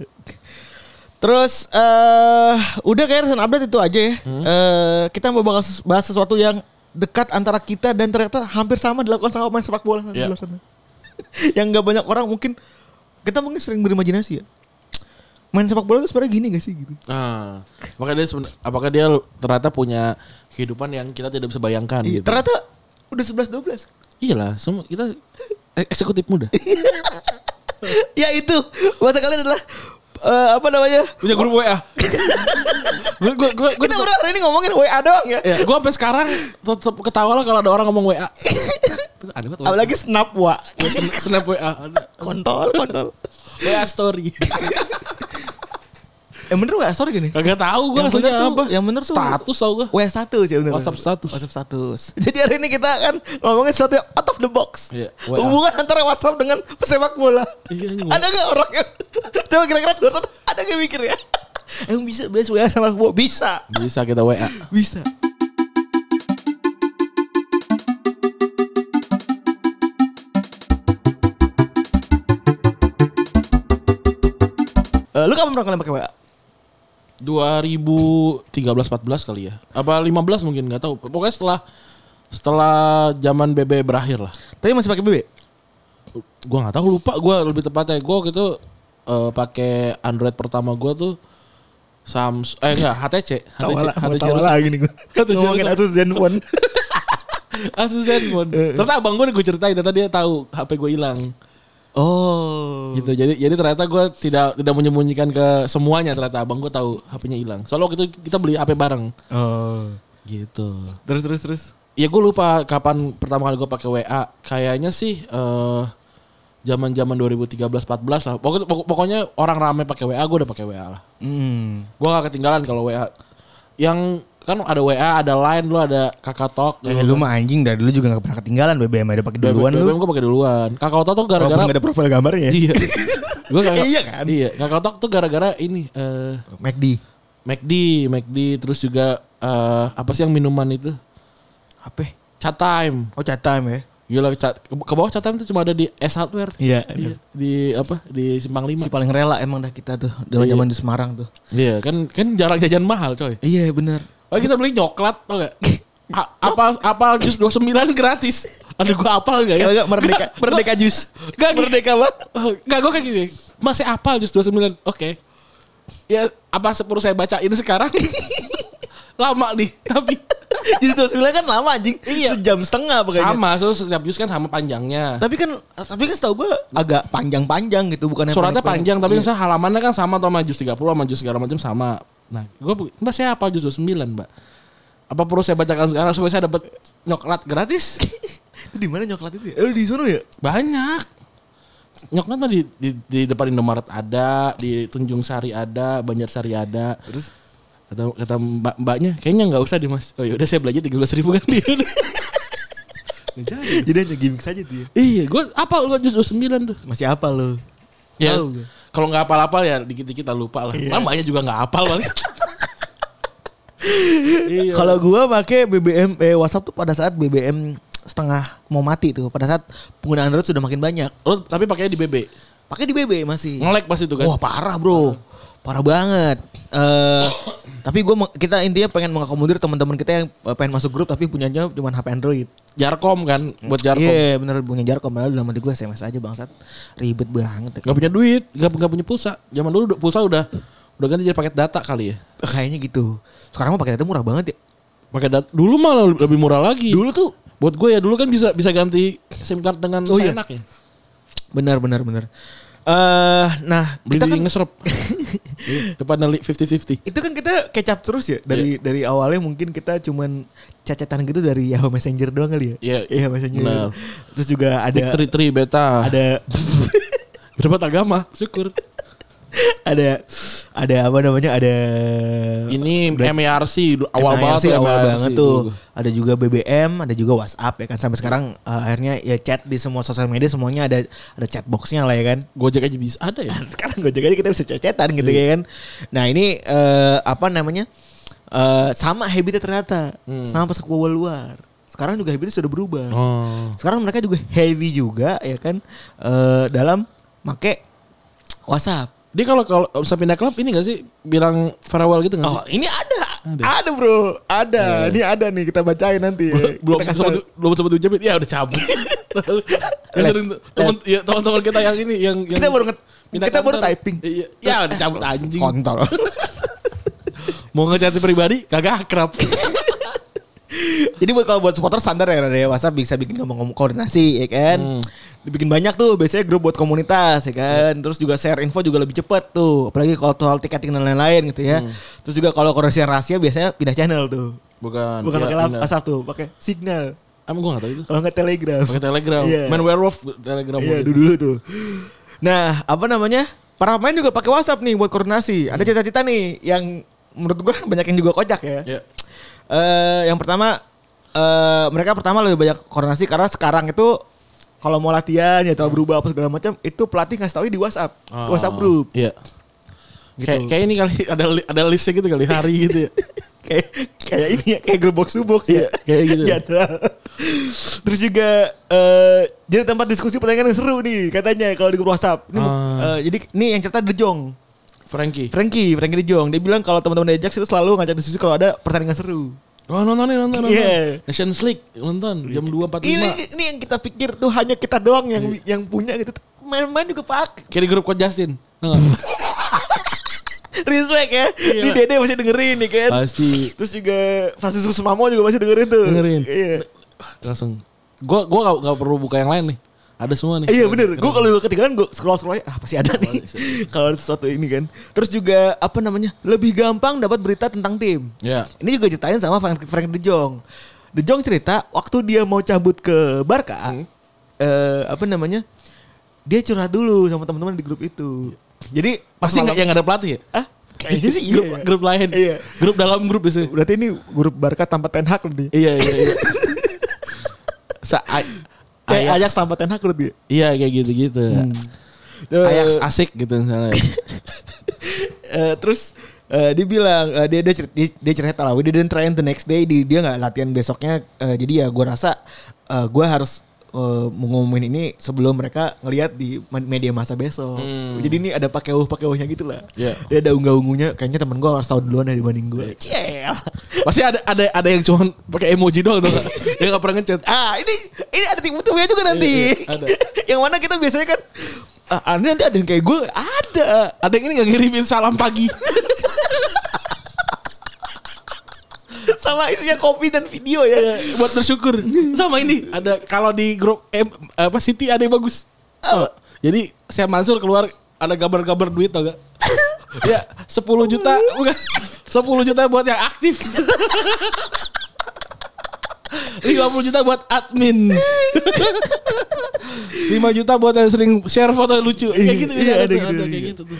Terus eh udah kayak recent update itu aja ya. Eh kita mau bahas, bahas sesuatu yang dekat antara kita dan ternyata hampir sama dilakukan sama pemain sepak bola luar sana. yang nggak banyak orang mungkin kita mungkin sering berimajinasi ya. Main sepak bola itu sebenarnya gini gak sih gitu? Nah, apakah dia apakah dia ternyata punya kehidupan yang kita tidak bisa bayangkan Iya, gitu. Ternyata udah 11 12. Iyalah, semua kita e- eksekutif muda. ya itu bahasa kalian adalah eh, apa namanya? Punya grup WA. gue gue gue gue Kita udah hari ini ngomongin WA doang ya. ya, gue sampai sekarang tetap ketawa lah kalau ada orang ngomong WA. Ada banget. Apalagi snap wa. Sn- snap WA. Kontol, kontol. WA story. Yang bener WA story gini. Kagak tahu gue Yang bener apa. yang bener tuh- status tau gue. WA status ya bener. WhatsApp status. WhatsApp status. Jadi hari ini kita akan ngomongin sesuatu yang out of the box. Iya. Hubungan antara WhatsApp dengan pesepak bola. Iya, ini ada gak orang yang coba kira-kira ada gak mikir ya? Emang bisa bahas WA sama bola? Bisa. Bisa kita WA. Bisa. Eh, lu kapan pernah kalian pakai WA? 2013-14 kali ya. Apa 15 mungkin nggak tahu. Pokoknya setelah setelah zaman BB berakhir lah. Tapi masih pakai BB? Gua nggak tahu lupa gua lebih tepatnya gua waktu itu eh, pakai Android pertama gua tuh Samsung eh enggak HTC HTC HTC lagi nih gue. HTC Ngomongin. Asus Zenfone. Asus Zenfone. Ternyata abang gue gue ceritain ternyata dia tahu HP gue hilang. Oh. Gitu. Jadi jadi ternyata gue tidak tidak menyembunyikan ke semuanya ternyata abang gue tahu HP-nya hilang. Soalnya waktu itu kita beli HP bareng. Oh. Gitu. Terus terus terus. Ya gue lupa kapan pertama kali gue pakai WA. Kayaknya sih eh zaman-zaman 2013-14 lah. Pokoknya, pokok- pokoknya orang rame pakai WA, gue udah pakai WA lah. Hmm. Gue gak ketinggalan kalau WA. Yang kan ada WA, ada Line, lu ada Kakak Talk. Eh lu mah anjing dari dulu juga gak pernah ketinggalan BBM ada pakai duluan lu. gue pakai duluan. Kakak Talk tuh gara-gara gak ada profil gambarnya ya. iya. Gue kakak, Iya kan? Iya, Kakak Talk tuh gara-gara ini eh McD. McD, McD terus juga eh apa sih yang minuman itu? Apa? Chat time. Oh chat time ya. Gila cat, ke, ke bawah cat time itu cuma ada di S Hardware. Iya. Di apa? Di Simpang 5. Si paling rela emang dah kita tuh zaman-zaman di Semarang tuh. Iya, kan kan jarang jajan mahal, coy. Iya bener. Oh, kita beli coklat, tau gak? A- apa apa jus 29 gratis. Ada gua apal gak ya? Kalau enggak merdeka Nggak, merdeka jus. Gak Merdeka banget. Gak gue kayak gini Masih apal jus 29 Oke Ya apa sepuluh saya bacain sekarang Lama nih Tapi Jus 29 kan lama anjing. Iya. Sejam setengah pokoknya. Sama so, Setiap jus kan sama panjangnya Tapi kan tapi kan setahu gua agak panjang-panjang gitu bukan Suratnya panjang Tapi Iya. halamannya kan sama Sama jus 30 sama jus segala macam sama Nah gue Mbak saya apal jus 29 mbak Apa perlu saya bacakan sekarang Supaya saya dapat nyoklat gratis itu di mana nyoklat itu ya? Eh di sono ya? Banyak Nyoklat mah di, di, di depan Indomaret ada Di Tunjung Sari ada Banjar Sari ada Terus kata kata mbak mbaknya kayaknya nggak usah deh mas oh yaudah saya belajar tiga belas ribu kan dia Jadi. jadi hanya gimmick saja tuh ya. iya gue apa lu jus sembilan tuh Masih apa lo? ya Tahu. Kalau nggak apal-apal ya dikit-dikit lah lupa lah Iya. Mbaknya juga nggak apal paling iya Kalau gua pakai BBM eh WhatsApp tuh pada saat BBM setengah mau mati tuh. Pada saat penggunaan Android sudah makin banyak. lu tapi pakainya di BB Pakai di BB masih. ngelek pas itu kan Wah parah bro, parah banget. Eh tapi gue kita intinya pengen mengakomodir teman-teman kita yang eh, pengen masuk grup tapi punyanya cuma HP Android. Jarkom kan buat Jarkom Iya bener punya Jarkom padahal dalam hati gue SMS aja bangsat ribet banget. nggak punya duit nggak nggak punya pulsa zaman dulu pulsa udah udah ganti jadi paket data kali ya Kayaknya gitu. Sekarang mah pakai itu murah banget ya. pakai data dulu malah lebih murah lagi Dulu tuh buat gue ya dulu kan bisa bisa ganti sim card dengan Oh, iya. enak ya benar benar benar. Eh nah beli kita kan ngeserap depan li 50-50 itu kan kita kecap terus ya? Dari dari awalnya mungkin kita cuman cacetan gitu dari Yahoo Messenger doang kali ya. Iya, Yahoo Messenger. benar. Terus juga ada Big Tri Tri Beta. ada berdebat agama syukur ada ada apa namanya ada ini Black- MERC awal MIRC banget tuh awal MIRC banget tuh. Ada juga BBM, ada juga WhatsApp ya kan sampai sekarang eh, akhirnya ya chat di semua sosial media semuanya ada ada chat boxnya lah ya kan. Gojek aja bisa ada ya sekarang Gojek aja kita bisa chat-chatan gitu Iya. ya kan. Nah ini eh, apa namanya eh, sama habitnya ternyata Hmm. sama pas ke luar. Sekarang juga habitnya sudah berubah. oh Sekarang mereka juga heavy juga ya kan eh, dalam make WhatsApp. Dia kalau kalau bisa pindah klub ini gak sih bilang farewell gitu gak Oh sih ini ada, Ada. ada, bro, ada, Iya. ini ada nih kita bacain nanti. belum Kita sempat belum sempat ucapin ya udah cabut Ya, temen ya, teman-teman kita yang ini yang, yang Kita baru nge- kita baru kantor. typing. iya ya udah cabut anjing Kontol. mau ngechatin pribadi kagak akrab Jadi buat kalau buat supporter standar ya ada WhatsApp bisa bikin ngomong-ngomong koordinasi ya kan. Hmm. Dibikin banyak tuh biasanya grup buat komunitas ya kan. Terus juga share info juga lebih cepet tuh. Apalagi kalau soal tiketing dan lain-lain gitu ya. Terus juga kalau koordinasi rahasia biasanya pindah channel tuh. bukan Bukan iya, pakai. WhatsApp tuh, pakai signal. emang gua gak tahu itu Kalau nggak telegram. pakai telegram Iya. main werewolf telegram Iya mode. dulu dulu tuh. Nah apa namanya? Para pemain juga pakai WhatsApp nih buat koordinasi. Ada cita-cita nih yang menurut gua banyak yang juga kocak ya. Iya. Eh, yang pertama eh mereka pertama lebih banyak koordinasi karena sekarang itu kalau mau latihan ya atau berubah apa segala macam itu pelatih ngasih tahu di WhatsApp, Oh. WhatsApp grup. Iya. Gitu. Kayak kayak ini kali ada ada listnya gitu kali hari gitu ya. kayak kayak ini ya, kayak grup box box Iya, ya. kayak gitu. Jadwal. Terus juga eh jadi tempat diskusi pertandingan yang seru nih katanya kalau di grup WhatsApp. Ini, Ah. eh, jadi ini yang cerita De Jong. Frankie. Frankie, Frankie De Jong. Dia bilang kalau teman-teman Ajax itu selalu ngajak diskusi kalau ada pertandingan seru. Oh nonton nih nonton nonton. Iya. Nations League nonton jam 2.45. Ini, ini yang kita pikir tuh hanya kita doang yang yang punya gitu. Main-main juga. Kayak di grup Coach Justin. Respect ya. Iya. Di Dede masih dengerin nih kan. Pasti Terus juga Franciscus Mamo juga masih dengerin tuh. Dengerin. Iya. langsung. Gua gua gak, gak perlu buka yang lain nih. Ada semua nih. Iya bener, gue kalau gue ketinggalan gue scroll scroll ah pasti ada nih. kalau ada sesuatu ini kan. Terus juga apa namanya lebih gampang dapat berita tentang tim. Ya. Ini juga ceritain sama Frank, Frank De Jong. De Jong cerita waktu dia mau cabut ke Barca, eh, apa namanya dia curhat dulu sama teman-teman di grup itu. Jadi pas Pasti nggak yang ada pelatih ya? ah kayaknya sih grup, iya. grup lain. Iya. Grup dalam grup biasanya. Berarti ini grup Barca tanpa Ten Hag berarti. Iya iya iya. Sa Kayak Ajax. Ajax tanpa Ten Hag berarti. Iya kayak gitu-gitu. Eh, Ajax asik gitu misalnya. Eh, terus eh, dia bilang eh, dia dia cerita, dia, dia cerita lah, we didn't train the next day, di, dia nggak latihan besoknya. eh, jadi ya gue rasa gue harus eh, mengumumin ini sebelum mereka ngelihat di media masa besok. Jadi ini ada pakai uh pakai uhnya gitu lah. Iya. Dia ada unggah ungunya. Kayaknya temen gue harus tahu duluan deh dibanding gue. Ciel. Pasti ada ada ada yang cuman pakai emoji doang tuh. yang gak pernah ngechat. Ah ini ini ada tipe-tipenya juga nanti. Iya, iya, ada. yang mana kita biasanya kan ah, nanti ada yang kayak gue ada. Ada yang ini gak ngirimin salam pagi. Sama isinya kopi dan video ya. buat bersyukur. Sama ini ada kalau di grup eh, apa City ada yang bagus. Oh, jadi saya Mansur keluar ada gambar-gambar duit tau gak? ya 10 juta bukan 10 juta buat yang aktif. 50 juta buat admin. 5 juta buat yang sering share foto lucu. Kayak gitu Iya, ada, ada tuh, gitu, ada iya. kayak gitu tuh.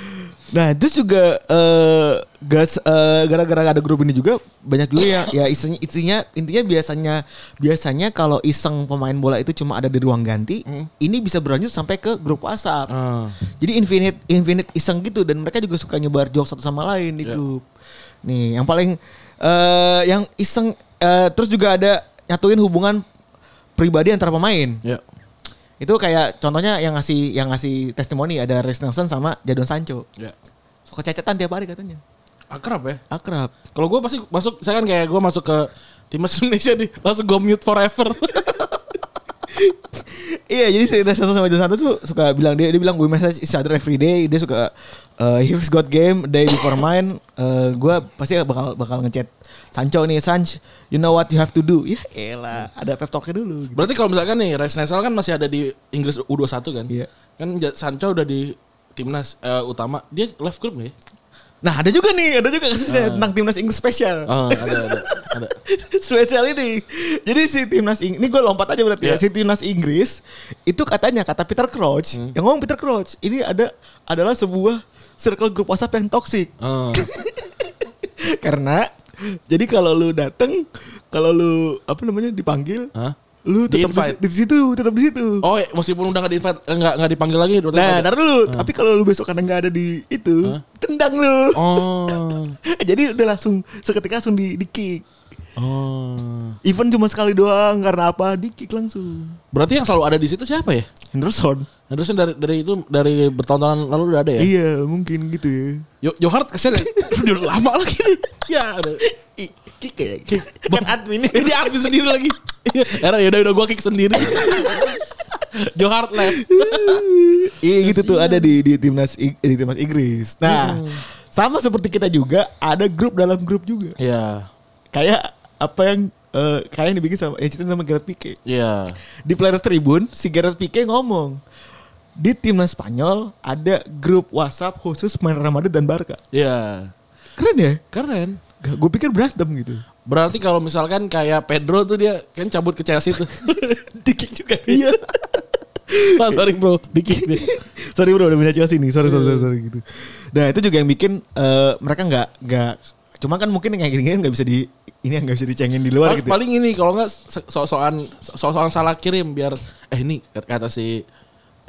Nah terus juga eh, gas eh, gara-gara ada grup ini juga banyak juga yang ya isinya, isinya intinya biasanya biasanya kalau iseng pemain bola itu cuma ada di ruang ganti, ini bisa berlanjut sampai ke grup WhatsApp. Ah. Jadi infinite infinite iseng gitu dan mereka juga suka nyebar jokes satu sama lain di Ya. grup. Nih yang paling eh, yang iseng eh, terus juga ada nyatuin hubungan pribadi antara pemain. Ya. Itu kayak contohnya yang ngasih yang ngasih testimoni ada Rex Nelson sama Jadon Sancho. Ya. Suka cecetan tiap hari katanya. Akrab ya. Akrab. Kalau gue pasti masuk, saya kan kayak gue masuk ke timnas Indonesia nih, langsung gue mute forever. Iya, jadi si Nelson sama Jadon Sancho tuh suka bilang dia dia bilang we message each other every day. Dia suka uh, if got game day before mine, uh, gue pasti bakal bakal ngechat Sancho nih, Sanch, you know what you have to do. Ya elah, ada pep talknya dulu. gitu. Berarti kalau misalkan nih, Reis Nesel kan masih ada di Inggris U21 kan? Iya. Kan Sancho udah di timnas eh, utama, dia left group nih? Nah, ada juga nih, ada juga kasusnya tentang timnas Inggris spesial. Oh, ada, ada, ada. spesial ini. Jadi si timnas Inggris, ini gue lompat aja berarti Iya. ya. Si timnas Inggris itu katanya kata Peter Crouch, yang ngomong Peter Crouch, ini ada adalah sebuah circle grup WhatsApp yang toksik. Oh. Karena jadi kalau lu dateng, kalau lu apa namanya dipanggil, Hah? lu tetap di, di situ, tetap di situ. Oh, ya, meskipun udah gak di invite, nggak nggak dipanggil lagi. Nah, ntar dulu. Tapi kalau lu besok kadang nggak ada di itu, tendang lu. Oh. Jadi udah langsung seketika langsung di, di kick. Oh. Even cuma sekali doang karena apa? Di kick langsung. Berarti yang selalu ada di situ siapa ya? Henderson. Harusnya dari dari itu dari bertahun-tahun lalu udah ada ya? Iya, mungkin gitu ya. Yo Johart ke sana udah lama lagi. Ya, ada. Kick ya. kan admin. Eh, dia admin sendiri lagi. Iya, Era ya udah udah gua kick sendiri. Johart left. Iya gitu tuh ada di di timnas di timnas Inggris. Nah, sama seperti kita juga ada grup dalam grup juga. Iya. Kayak apa yang eh, kayak yang dibikin sama yang ceritain sama Gerard Pique. Iya. Di Players Tribune si Gerard Pique ngomong di timnas Spanyol ada grup WhatsApp khusus pemain Real Madrid dan Barca. Iya. Keren ya? Keren. Gue pikir berantem gitu. Berarti kalau misalkan kayak Pedro tuh dia kan cabut ke Chelsea tuh. Dikik juga. Iya. Mas sorry bro, dikit deh. sorry bro udah pindah Chelsea nih. Sorry sorry sorry, sorry gitu. Nah itu juga yang bikin eh, mereka nggak nggak cuma kan mungkin yang kayak gini nggak bisa di ini yang nggak bisa dicengin di luar Paling, gitu. ya. paling ini kalau nggak so-soan so-soan salah kirim biar eh ini kata, si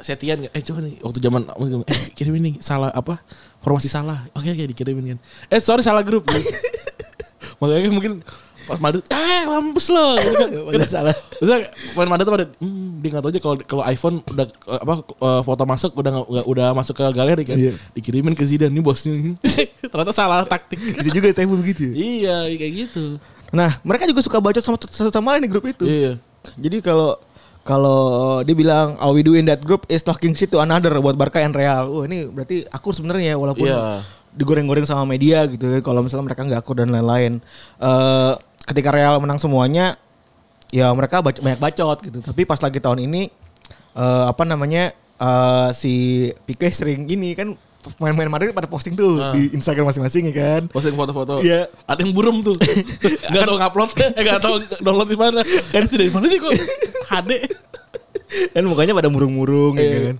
Setian eh coba nih waktu zaman eh kirim ini salah apa formasi salah oke oke dikirimin kan eh sorry salah grup kan mungkin pas Madrid eh mampus lo gitu kan. Salah. Terus pemain Madrid tuh pada hmm, dia nggak tahu aja kalau kalau iPhone udah apa eh, foto masuk udah nggak- udah, udah masuk ke galeri kan Iya. dikirimin ke Zidane nih bosnya ternyata salah taktik Bisa juga table begitu ya. iya kayak gitu Nah mereka juga suka baca sama satu sama lain di grup itu. iya Jadi kalau kalau dia bilang all we do in that group is talking shit to another buat Barca and Real. Wah ini berarti akur sebenarnya ya walaupun Iya. digoreng-goreng sama media gitu ya. Kalau misalnya mereka nggak akur dan lain-lain. Eh ketika Real menang semuanya ya mereka bac- banyak bacot gitu. Tapi pas lagi tahun ini eh apa namanya eh si Pique sering ini kan main-main Madrid pada posting tuh Ah. di Instagram masing-masing ya kan. posting foto-foto. Iya. Ada yang burem tuh. Gak tau ngupload, eh, gak tau download di mana. Kan itu dari mana sih kok? HD. kan mukanya pada murung-murung ya Iya. kan.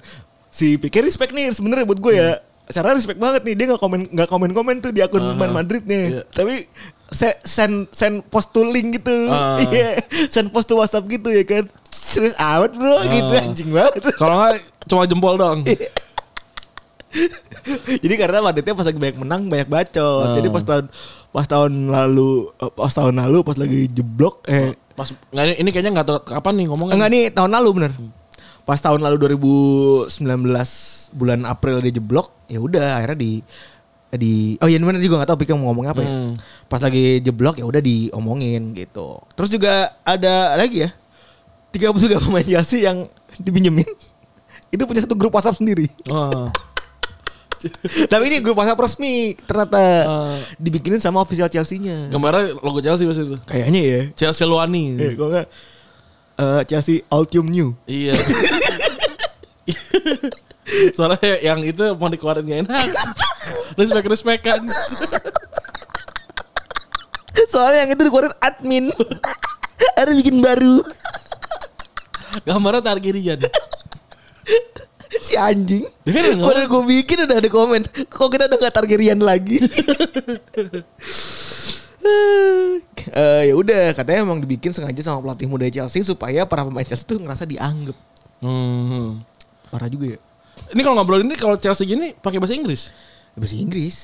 Si Pique respect nih sebenarnya buat gue ya. Secara respect banget nih dia nggak komen nggak komen komen tuh di akun Aha. Man Madrid nih. Iya. Tapi se- send send post to link gitu. Ah. Iya. send post to WhatsApp gitu ya kan. Serius amat bro gitu Ah. anjing banget. Kalau nggak cuma jempol dong. Jadi karena Madridnya pas lagi banyak menang banyak bacot. Ah. Jadi pas tahun pas tahun lalu eh, pas tahun lalu pas lagi jeblok eh Pas nggak ini, ini kayaknya nggak tahu kapan nih ngomongnya. enggak nih tahun lalu bener. Pas tahun lalu 2019 bulan April dia jeblok, ya udah akhirnya di di oh iya bener juga nggak tahu pikir mau ngomong apa ya. Hmm. Pas lagi jeblok ya udah diomongin gitu. Terus juga ada lagi ya 33 pemain Chelsea yang dipinjemin. Itu punya satu grup WhatsApp sendiri. Oh. Tapi ini grup WhatsApp resmi ternyata Ah. dibikinin sama official Chelsea-nya. Gambarnya logo Chelsea pasti itu. Kayaknya ya. Chelsea Luani. Eh, kalau nggak eh, Chelsea Altium New. Iya. Soalnya yang itu mau dikeluarin gak enak. Respect respect kan. Soalnya yang itu dikeluarin admin. Harus bikin baru. Gambarnya Targaryen. si anjing. Ya kan gue bikin udah ada komen. Kok kita udah gak Targaryen lagi? Eh ya udah katanya emang dibikin sengaja sama pelatih muda Chelsea supaya para pemain Chelsea tuh ngerasa dianggap. Hmm. Parah juga ya. Ini kalau ngobrol ini kalau Chelsea gini pakai bahasa Inggris. Bahasa Inggris.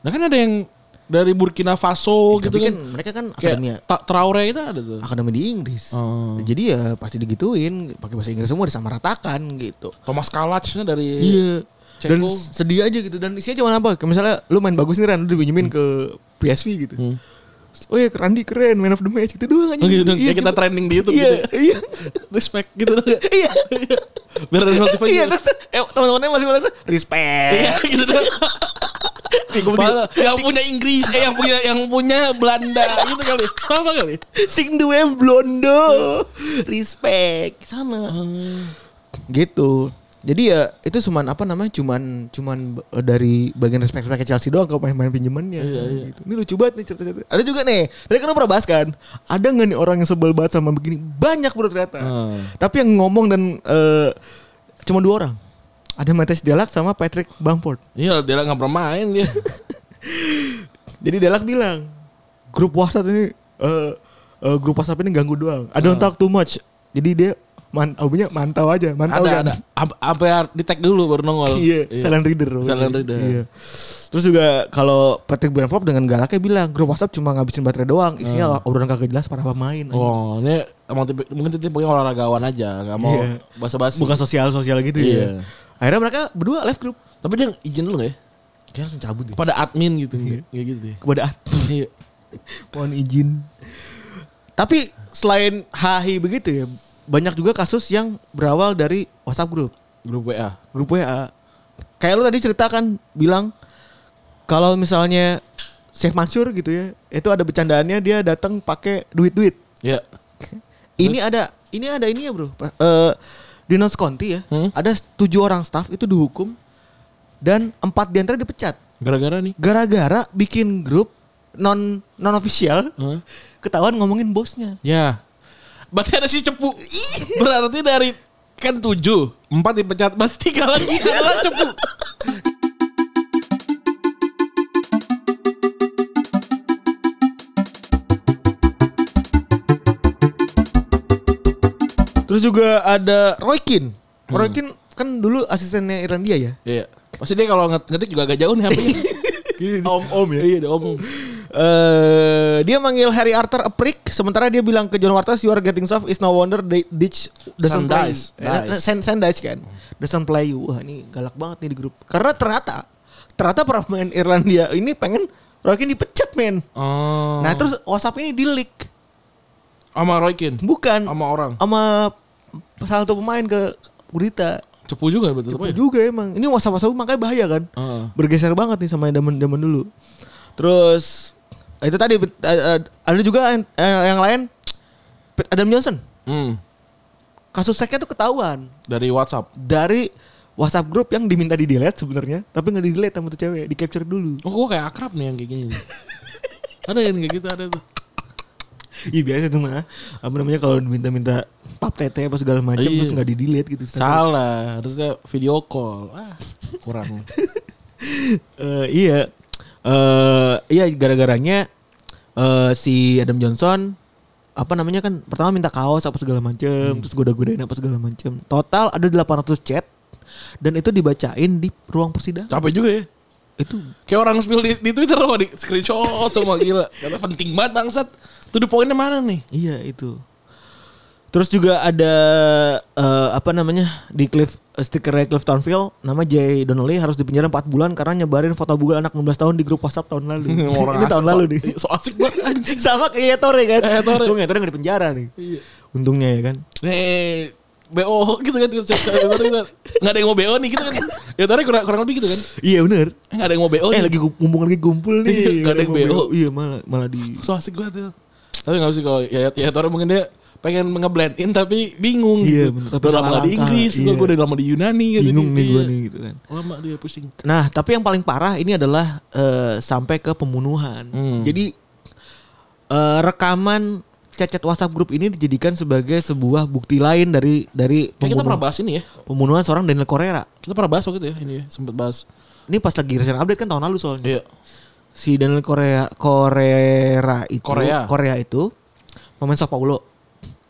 Nah kan ada yang dari Burkina Faso gitu Tapi kan. kan mereka kan akademi Traore itu ada tuh. akademi di Inggris. Oh. Jadi ya pasti digituin pakai bahasa Inggris semua disamaratakan gitu. Thomas Kalachnya dari Iya. Dan Ceko. sedih aja gitu dan isinya cuma apa? Kayak misalnya lu main bagus nih Ran, lu dipinjemin ke PSV gitu. Hmm. Oh ya Randy keren, man of the match gitu doang aja. Oh gitu dong. Iya, Kayak kita gitu. trending di YouTube Iya, gitu. iya. Respect gitu dong. Iya. Biar ada motivasi. Iya, terus eh, teman-temannya masih balas respect. Iya gitu dong. Yang punya Inggris, eh yang punya yang punya Belanda gitu kali. Sama kali. Sing duwe blondo. Respect. Sama. Gitu. Jadi ya itu cuman apa namanya cuman cuman eh, dari bagian respect respect Chelsea doang ke pemain-pemain pinjamannya gitu. Ini lucu banget nih cerita-cerita. Ada juga nih, tadi kan pernah bahas kan, ada nggak nih orang yang sebel banget sama begini? Banyak bro ternyata. Hmm. Tapi yang ngomong dan eh, cuma dua orang. Ada Matthias Delak sama Patrick Bamford. Iya, dia nggak pernah main dia. Jadi Delak bilang, grup WhatsApp ini eh eh, grup WhatsApp ini ganggu doang. I don't talk too much. Jadi dia man, punya mantau aja, mantau ada kan. ada. Ap- Apa ya di tag dulu baru nongol. Iya, silent reader. Silent reader. Iya. Terus juga kalau Patrick Bamford dengan galaknya bilang grup WhatsApp cuma ngabisin baterai doang, isinya obrolan kagak jelas para pemain. Oh, ini emang tipe, mungkin tipe olahragawan aja, nggak mau Iya. basa-basi. Bukan sosial-sosial gitu Iya. ya. Akhirnya mereka berdua live group. Tapi dia izin dulu nggak ya? Dia langsung cabut deh. Pada admin gitu, Iya. kayak gitu. ya. Kepada admin. Iya. Mohon izin. Tapi selain HI begitu ya, banyak juga kasus yang berawal dari WhatsApp group, Grup WA. grup WA. Kayak lu tadi ceritakan bilang kalau misalnya Chef Mansur gitu ya, itu ada bercandaannya dia datang pakai duit-duit. Iya. Ini ada ini ada ini ya, Bro. Eh di Nons Conti ya, Hmm? ada tujuh orang staff itu dihukum dan empat di antara dipecat Gara-gara nih. gara-gara bikin grup non non official Hah? ketahuan ngomongin bosnya. Ya. Berarti ada si cepu. Berarti dari kan tujuh, empat dipecat, masih tiga lagi adalah cepu. Terus juga ada Roy Keane. Roy Keane kan dulu asistennya Irlandia ya. Iya. Pasti dia kalau nget- ngetik juga agak jauh nih HP-nya. Om-om ya? Iya, dia Eh dia manggil Harry Arthur a prick sementara dia bilang ke John Waters you are getting soft is no wonder they ditch doesn't play. Sandice. Eh, Dice. Sen Sandice kan. Doesn't play you. Wah, ini galak banget nih di grup. Karena ternyata ternyata para pemain Irlandia ini pengen Roy Keane dipecat, men. Oh. Nah, terus WhatsApp ini di-leak. sama Roy Keane. Bukan Sama orang. sama salah satu pemain ke berita. Cepu juga betul Cepu juga emang. Ini WhatsApp WhatsApp makanya bahaya kan. Heeh. Bergeser banget nih sama zaman zaman dulu. Terus itu tadi eh, eh, ada juga yang, eh, yang lain Adam Johnson. Hmm. Kasus seknya tuh ketahuan Dari WhatsApp. dari WhatsApp grup yang diminta di delete sebenarnya, tapi nggak di delete sama tuh cewek, di capture dulu. Oh, gua kayak akrab nih yang kayak gini. ada yang kayak gitu ada tuh. Iya biasa tuh mah. Apa namanya kalau diminta-minta pap tete apa segala macam Iya. terus nggak di delete gitu. Salah, harusnya video call. Ah, kurang. Eh, iya. Eh iya gara-garanya eh si Adam Johnson apa namanya kan pertama minta kaos apa segala macem terus goda-godain apa segala macem total ada 800 chat dan itu dibacain di ruang persidangan Capek juga ya. itu Kayak orang spill di, di Twitter loh di screenshot semua gila. Kata penting banget bangsat. Tuh the poinnya mana nih? Iya itu. Terus juga ada eh, apa namanya di Cliff stikernya Cliff Townville nama Jay Donnelly harus dipenjara 4 bulan karena nyebarin foto bugil anak 16 tahun di grup WhatsApp tahun lalu. Ini tahun lalu so- nih. So asik banget anjing. Sama kayak Tore kan. Eh, Ettore. Untung Ettore nggak di penjara nih. Untungnya ya kan. Nih BO gitu kan Nggak ada yang mau BO nih gitu kan Ya tadi kurang, kurang lebih gitu kan Iya bener. Nggak ada yang mau BO eh nih lagi mumpung lagi kumpul nih. Iya, nggak ada yang BO. Iya malah malah di. So asik banget tuh Tapi gak sih kalau ya, ya Tore mungkin dia pengen nge-blend in tapi bingung Iya, gitu. bener. Tapi Udah lama di Inggris, iya. gue udah lama di Yunani gitu. Bingung nih gue Iya. nih gitu kan. Lama dia pusing. Nah, tapi yang paling parah ini adalah eh, sampai ke pembunuhan. Hmm. Jadi eh, rekaman cacat WhatsApp grup ini dijadikan sebagai sebuah bukti lain dari dari Kayak kita pernah pembunuhan, bahas ini ya. pembunuhan seorang Daniel Correa. Kita pernah bahas waktu itu ya ini ya. Sempet bahas. Ini pas lagi recent update kan tahun lalu soalnya. Iya. Si Daniel Correa Correa itu Korea. itu pemain Sao Paulo.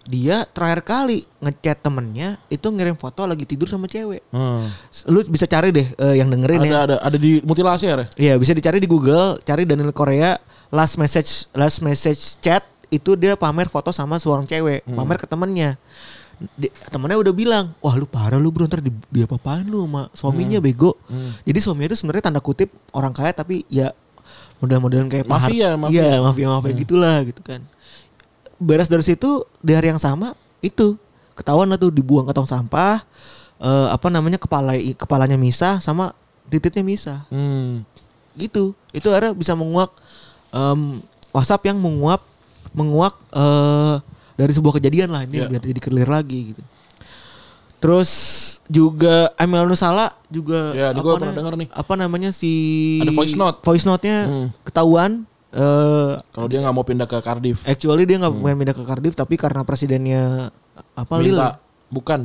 Dia terakhir kali ngechat temennya itu ngirim foto lagi tidur sama cewek. Hmm. Lu bisa cari deh eh, yang dengerin Ada, ya. ada, ada di mutilasi ya. Iya bisa dicari di Google, cari Daniel Korea last message last message chat itu dia pamer foto sama seorang cewek, pamer ke temennya. Di- temennya udah bilang, wah lu parah lu bro ntar di, dia apain lu sama suaminya bego. Jadi suaminya itu sebenarnya tanda kutip orang kaya tapi ya model-modelan kayak Mafia, mafia. Iya mafia mafia gitulah gitu kan. Beres dari situ di hari yang sama itu ketahuan lah tuh dibuang ke tong sampah. eh, apa namanya kepala kepalanya misah sama titiknya misah Hmm. gitu itu akhirnya bisa menguak em, WhatsApp yang menguap menguak eh, dari sebuah kejadian lah ini Iya. biar jadi clear lagi gitu terus juga Emil Nusala juga Ya, apa, gua pernah na- denger nih. apa namanya si Ada voice note. voice note-nya Hmm. ketahuan eh Kalau dia nggak mau pindah ke Cardiff. actually dia nggak pengen pindah ke Cardiff tapi karena presidennya apa Lille Minta bukan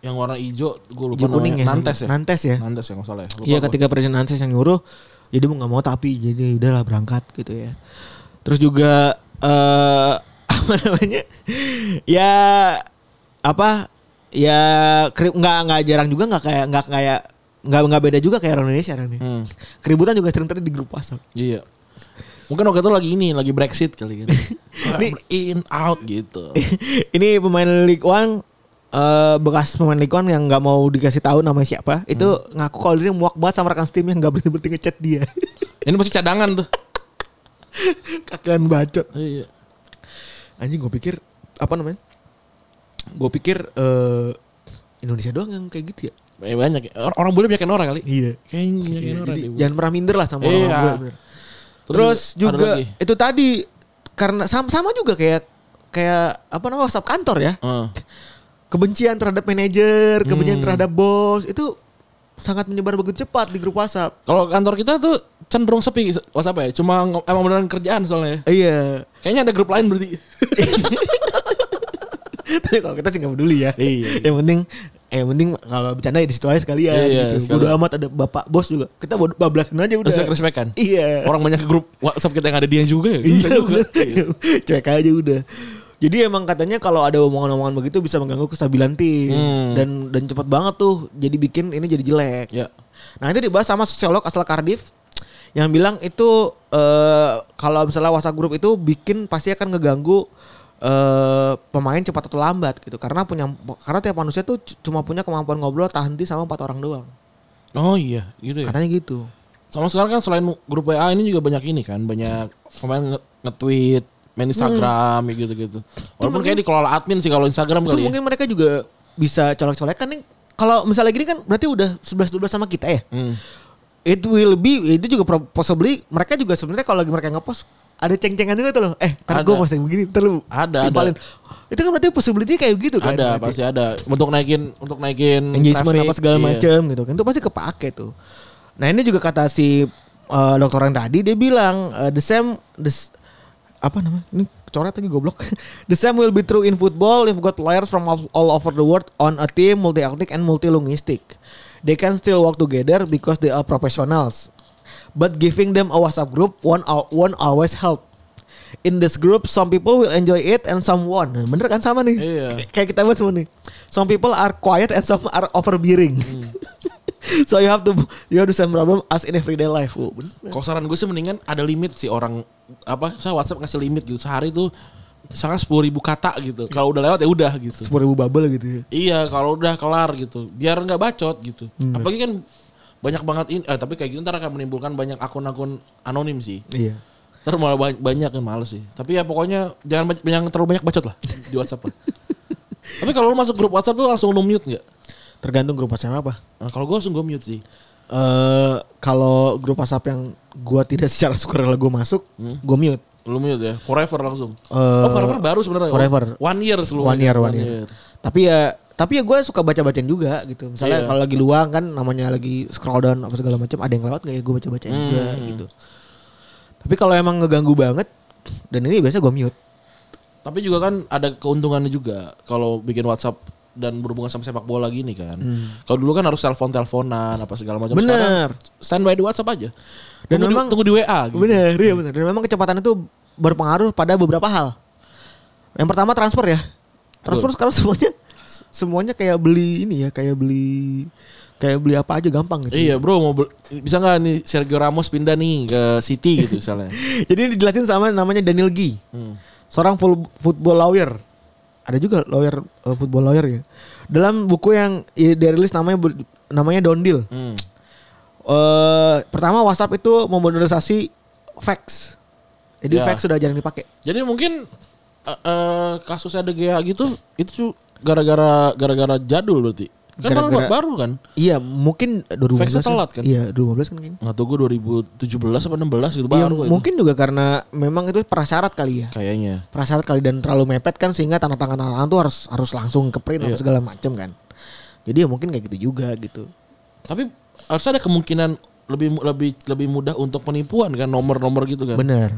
yang warna hijau gue lupa hijau kuning ya. Nantes ya. Nantes ya Nantes ya nggak salah ya. Iya ketika Presiden Nantes yang nyuruh jadi mau nggak mau tapi jadi udahlah berangkat gitu ya. Terus juga eh apa namanya? Ya apa? Ya nggak nggak jarang juga nggak kayak nggak kayak nggak nggak beda juga kayak orang Indonesia orang ini. Hmm. Keributan juga sering terjadi di grup WhatsApp. Iya. Mungkin waktu itu lagi ini, lagi Brexit kali kan. Ini- in out gitu. Ini pemain League One eh bekas pemain League One yang nggak mau dikasih tahu namanya siapa itu ngaku kalau dia muak banget sama rekan tim yang nggak berhenti berhenti ngechat dia Ini masih cadangan tuh. kakean bacot Iya. anjing gue pikir apa namanya gue pikir eh Indonesia doang yang kayak gitu ya Eh, banyak ya. Or- Orang boleh banyakin orang kali. iya Kayaknya banyakin orang jadi jangan pernah minder lah sama Iya. orang bule terus juga itu tadi karena sama, sama juga kayak kayak apa namanya WhatsApp kantor ya Heeh. kebencian terhadap manajer kebencian Hmm. terhadap bos itu sangat menyebar begitu cepat di grup WhatsApp Kalau kantor kita tuh cenderung sepi WhatsApp ya. Cuma ng- emang beneran kerjaan soalnya. iya Kayaknya ada grup lain berarti. tapi kalau kita sih nggak peduli ya Iya. yang penting eh, penting kalau bercanda ya di situ aja sekalian Iya, gitu. sekalian. Bodo amat ada bapak bos juga kita bodo bablasin aja udah Respect respekan. iya Orang banyak ke grup WhatsApp kita yang ada dia juga ya. Iya juga. Cuek aja udah. Jadi emang katanya kalau ada omongan-omongan begitu bisa mengganggu kestabilan tim Hmm. dan dan cepet banget tuh jadi bikin ini jadi jelek. Ya. Nah itu dibahas sama sosiolog asal Cardiff yang bilang itu eh, kalau misalnya WhatsApp grup itu bikin pasti akan ngeganggu eh, pemain cepat atau lambat gitu karena punya karena tiap manusia tuh cuma punya kemampuan ngobrol tahan di sama empat orang doang Oh iya, gitu ya. katanya gitu Sama sekarang kan selain grup WA ini juga banyak ini kan, banyak pemain nge- nge-tweet, main Instagram ya gitu-gitu. Walaupun kayak dikelola admin sih kalau Instagram itu kali ya. mungkin mereka juga bisa colek-colekan nih kalau misalnya gini kan berarti udah 11 12 sama kita ya Hmm. it will be itu juga possibly mereka juga sebenarnya kalau lagi mereka ngepost ada ceng-cengan juga tuh loh eh ntar Ada. gue posting begini ntar lu Ada, timpalin. itu kan berarti possibility kayak gitu kan Ada, berarti. pasti ada. Untuk naikin untuk naikin engagement traffic, apa segala iya. macam gitu kan itu pasti kepake tuh nah ini juga kata si uh, dokter yang tadi dia bilang uh, the same the apa namanya ini coret lagi goblok the same will be true in football if got players from all, all over the world on a team multi ethnic and multi linguistic they can still work together because they are professionals but giving them a WhatsApp group al- won't always help In this group, some people will enjoy it and some won't. Bener kan sama nih? Iya. Kayak kita bahas semua nih. Some people are quiet and some are overbearing. Hmm. so you have to you have the same problem as in everyday life. Oh. Kalau saran gue sih mendingan ada limit sih orang apa saya WhatsApp ngasih limit gitu sehari tuh misalkan sepuluh ribu kata gitu kalau udah lewat ya udah gitu Sepuluh ribu bubble gitu ya. iya kalau udah kelar gitu biar nggak bacot gitu apalagi kan banyak banget ini eh, tapi kayak gitu ntar akan menimbulkan banyak akun-akun anonim sih Iya. ntar malah banyak, banyak yang males sih tapi ya pokoknya jangan banyak, terlalu banyak bacot lah di WhatsApp lah. tapi kalau lu masuk grup WhatsApp tuh langsung lu mute nggak Tergantung grup WhatsApp apa. nah, kalau gue langsung gue mute sih Eh kalau grup WhatsApp yang gua tidak secara sukarela gua masuk, gua mute. lu mute ya forever langsung Eh, oh forever baru sebenarnya forever. one year seluruhnya One year, one year. Tapi ya tapi ya gue suka baca-bacain juga gitu. Misalnya Iya. kalau lagi luang kan namanya lagi scroll down apa segala macam, ada yang lewat nggak ya gue baca-bacain juga Hmm. gitu. Tapi kalau emang ngeganggu banget dan ini biasa gue mute. Tapi juga kan ada keuntungannya juga kalau bikin WhatsApp dan berhubungan sama sepak bola gini kan. Kalau dulu kan harus telepon teleponan apa segala macam. Hmm. Bener. Sekarang standby di WhatsApp aja. Dan tunggu memang- di, tunggu di WA. Gitu. Bener, iya bener. Dan memang kecepatan itu berpengaruh pada beberapa hal. Yang pertama transfer ya. Transfer sekarang semuanya semuanya kayak beli ini ya, kayak beli kayak beli apa aja gampang gitu. Iya bro mau bisa nggak nih Sergio Ramos pindah nih ke City gitu misalnya. Jadi ini dijelasin sama namanya Daniel G. Hmm. Seorang full football lawyer. Ada juga lawyer eh, football lawyer ya. Dalam buku yang ya, dirilis namanya namanya Don Deal. Hmm. Eh, pertama WhatsApp itu memodernisasi fax. Jadi Ya. fax sudah jarang dipakai. Jadi mungkin eh, eh, kasusnya De Gea gitu itu gara-gara gara-gara jadul berarti. Kan baru, Gara-gara- baru kan. Iya, mungkin 2015 Faxnya telat kan? Iya, 2015 kan kayaknya. Nggak tahu gue 2017 apa 16 gitu Iya, baru. itu. mungkin juga karena memang itu prasyarat kali ya. Kayaknya. Prasyarat kali dan terlalu mepet kan sehingga tanda tangan tanda tangan tuh harus harus langsung ke print Iya. segala macam kan. Jadi ya mungkin kayak gitu juga gitu. Tapi harusnya ada kemungkinan lebih lebih lebih mudah untuk penipuan kan nomor-nomor gitu kan. Bener.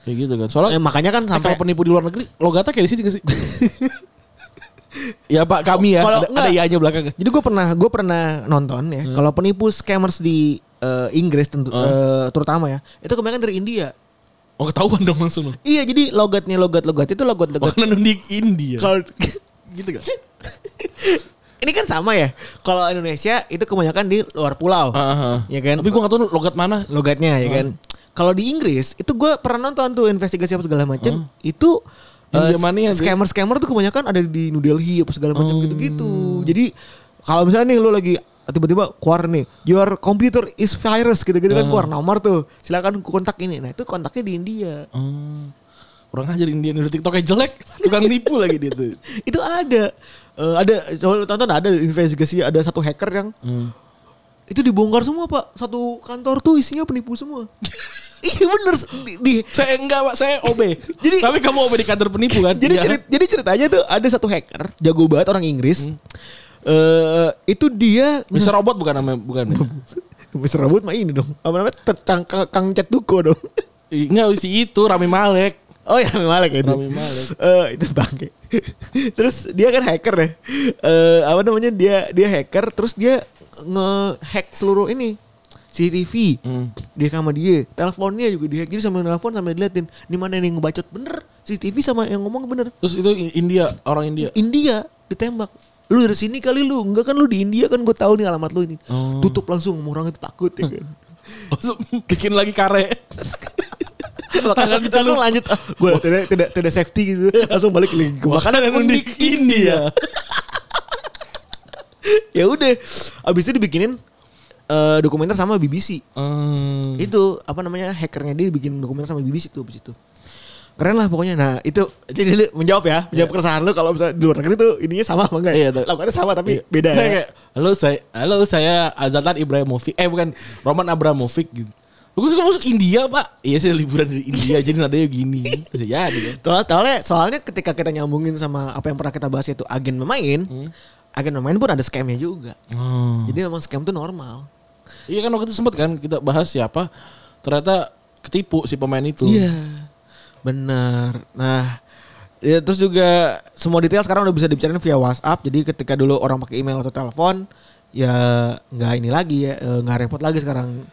Kayak gitu kan. Soalnya Eh, makanya kan eh, sampai kalau penipu di luar negeri logatnya kayak di sini sih? ya Pak kami ya. Kalau ada, enggak- ada ianya belakang. Jadi gue pernah gue pernah nonton ya. Hmm. Kalau penipu scammers di eh, Inggris tentu eh, terutama ya, itu kebanyakan dari India. Oh ketahuan dong langsung. dong. Iya, jadi logatnya logat-logat itu logat-logat Makanan di India. kalau gitu gak? ini kan sama ya. Kalau Indonesia itu kebanyakan di luar pulau. Aha. Ya kan? Tapi gue gak tahu logat mana. logatnya ya kan. Kalau di Inggris itu gue pernah nonton tuh investigasi apa segala macam. Itu India eh, scammer-scammer tuh kebanyakan ada di New Delhi apa segala macam gitu-gitu. Jadi kalau misalnya nih lu lagi tiba-tiba keluar nih your computer is virus gitu-gitu kan keluar nomor tuh silakan kontak ini nah itu kontaknya di India Hmm. Orang aja di India udah TikToknya jelek, tukang nipu lagi dia tuh. itu ada Eh, ada tonton ada investigasi ada satu hacker yang Hmm. Itu dibongkar semua pak satu kantor tuh isinya penipu semua iya bener di, di- Saya enggak pak, saya OB. Jadi- tapi kamu OB di kantor penipu kan? jadi Iya. cerit, jadi ceritanya tuh ada satu hacker jago banget orang Inggris eh itu dia Mr. Robot bukan namanya bukan. Mr. Robot mah ini dong apa namanya Kang, Kang, Cat Duko dong Enggak si itu Rami Malek. Oh ya Rami Malek ya itu. Rami Malek. Eh, itu bangke. terus dia kan hacker ya. Eh apa namanya dia dia hacker terus dia nge-hack seluruh ini CCTV. Hmm. Dia sama dia, teleponnya juga dihack. Jadi sambil telepon sambil diliatin di mana yang ngebacot bener. CCTV sama yang ngomong bener. Terus itu India, orang India. India ditembak. Lu dari sini kali lu, enggak kan lu di India kan gue tahu nih alamat lu ini. Oh. Tutup langsung orang itu takut ya kan. Langsung bikin lagi kare. Makanan langsung lanjut. Gue tidak tidak tidak safety gitu. Langsung balik lagi ke Makanan yang unik India. ya udah abis itu dibikinin eh, dokumenter sama BBC Hmm. itu apa namanya hackernya dia bikin dokumenter sama BBC tuh abis itu keren lah pokoknya nah itu jadi lu menjawab ya menjawab keresahan lu kalau misalnya di luar negeri tuh ininya sama apa enggak ya tuh. lakukannya sama tapi Iya. beda ya Halo saya, halo saya Azatan Ibrahimovic. Eh bukan Roman Abramovic gitu. Gue suka masuk India pak. Iya saya liburan di India jadi nadanya gini. Bisa jadi kan. Soalnya, soalnya, ketika kita nyambungin sama apa yang pernah kita bahas itu agen pemain, agen pemain pun ada scamnya juga. Oh. Jadi emang scam tuh normal. Iya kan waktu itu sempet kan kita bahas siapa. Ternyata ketipu si pemain itu. Iya, benar. Nah, ya, terus juga semua detail sekarang udah bisa dibicarain via WhatsApp. Jadi ketika dulu orang pakai email atau telepon, ya nggak ini lagi ya, nggak repot lagi sekarang.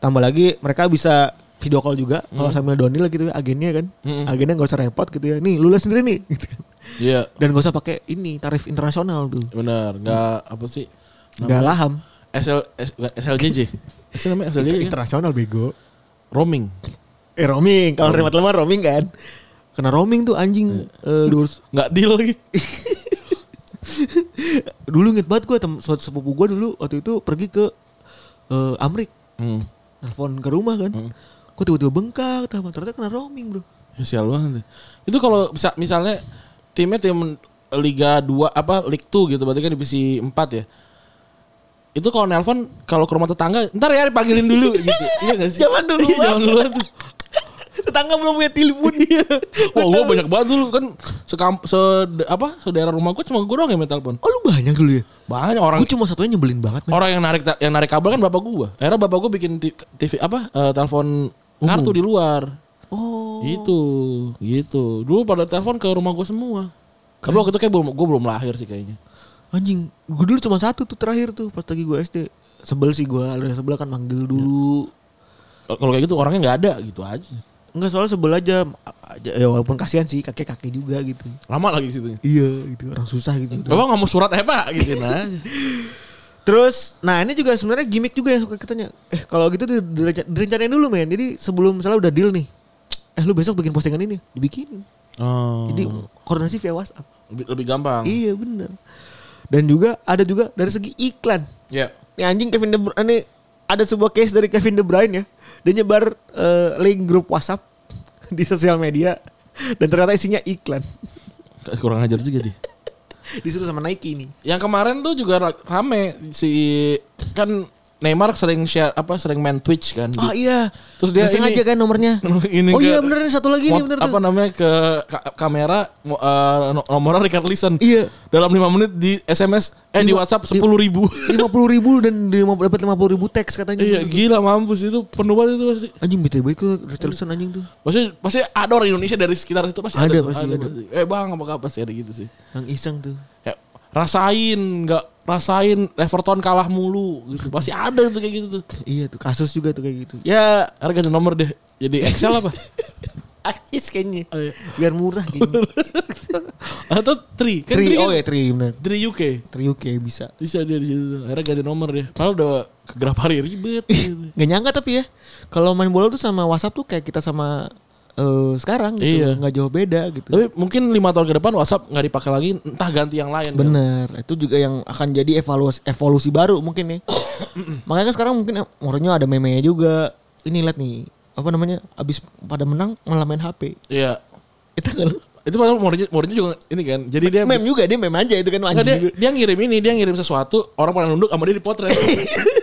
Tambah lagi mereka bisa video call juga kalau sambil Donil gitu ya agennya kan. Mm-mm. Agennya nggak usah repot gitu ya. Nih lu lihat sendiri nih gitu kan. Iya, Dan gak usah pakai ini tarif internasional tuh. benar. Nggak apa sih? Nggak laham. SL, S- nggak, SLJJ. SL namanya SLJJ kan? Internasional bego. Roaming. Eh roaming, kalau nerima telepon roaming kan. Kena roaming tuh anjing eh, dua- Nggak deal lagi. dulu inget banget gue tem suatu sepupu gue dulu waktu itu pergi ke eh, Amrik Hmm. telepon ke rumah kan kok tiba-tiba bengkak ternyata kena roaming bro Ya sial banget. Itu kalau bisa misalnya timnya tim Liga 2 apa League 2 gitu berarti kan divisi 4 ya. Itu kalau nelpon kalau ke rumah tetangga, ntar ya dipanggilin dulu gitu. Iya gak sih? Zaman dulu Iya, zaman dulu tuh. tetangga belum punya telepon iya Wah, gue banyak banget dulu kan sekam se apa saudara rumah gue cuma gue doang yang main telepon. oh lu banyak dulu ya Banyak orang gue cuma satunya nyebelin banget orang yang narik yang narik kabel kan bapak gue. Akhirnya bapak gue bikin TV apa eh, telepon kartu di luar. oh Gitu, gitu. Dulu pada telepon ke rumah gue semua. Tapi waktu itu kayak belum gue belum lahir sih kayaknya. anjing gue dulu cuma satu tuh terakhir tuh pas lagi gue SD sebel sih gue aliran sebelah kan manggil dulu Kalau kayak gitu orangnya nggak ada gitu aja. Enggak soalnya sebel aja ya walaupun kasihan sih kakek kakek juga gitu Lama lagi situ. iya gitu orang susah gitu Bapak nggak mau surat eh pak gitu aja. Terus, nah ini juga sebenarnya gimmick juga yang suka kitanya. Eh kalau gitu di- direnca- direncanain dulu men. Jadi sebelum misalnya udah deal nih, eh lu besok bikin postingan ini, dibikin. Oh. Jadi koordinasi via WhatsApp. lebih, lebih gampang. Iya bener. Dan juga ada juga dari segi iklan. Iya. Nih anjing Kevin De Bruyne, ini ada sebuah case dari Kevin De Bruyne ya. Dia nyebar eh, link grup WhatsApp di sosial media dan ternyata isinya iklan. Kurang ajar juga dia. Disuruh sama Nike nih. Yang kemarin tuh juga ra- rame si kan Neymar sering share apa sering main Twitch kan. Oh iya. Terus dia sengaja ini- kan nomornya. ini oh ke- iya bener satu lagi nih bener apa tuh. namanya ke ka- kamera no- nomornya Richard Listen. Iya. Dalam 5 menit di SMS eh di Lima- WhatsApp di- 10 ribu. lima puluh ribu dan dapat lima puluh ribu teks katanya. iya gila mampus itu penuh banget itu pasti. Anjing bete banget kalau Richardson anjing tuh. Pasti pasti ada orang Indonesia dari sekitar situ pasti ada. Ada, tuh, pasti ada. Eh bang apa pasti ada gitu sih. Yang iseng tuh. Ya, rasain nggak rasain Everton kalah mulu gitu. Pasti ada tuh kayak gitu tuh. Iya tuh kasus juga tuh kayak gitu. Ya Harga nomor deh. Jadi Excel apa? aksis kayaknya. Oh, iya. Biar murah kayaknya. Atau Tri. Kan Tri, Tri, kan, oh ya Tri bener. Tri UK. Tri UK bisa. Bisa dia di situ. Akhirnya ganti nomor dia. Padahal udah kegerap hari ribet. gitu. Nggak nyangka tapi ya. Kalau main bola tuh sama WhatsApp tuh kayak kita sama eh, sekarang gitu. Iya. Nggak jauh beda gitu. Tapi mungkin lima tahun ke depan WhatsApp nggak dipakai lagi, entah ganti yang lain. kan? Bener, itu juga yang akan jadi evaluasi evolusi baru mungkin ya. Makanya kan sekarang mungkin Mourinho ada meme juga. Ini lihat nih, apa namanya? Abis pada menang malah main HP. Iya. Itu kan Itu padahal Mourinho, Mourinho juga ini kan. Jadi dia meme juga dia meme aja itu kan anjing dia, dia ngirim ini, dia ngirim sesuatu, orang pada nunduk sama dia dipotret.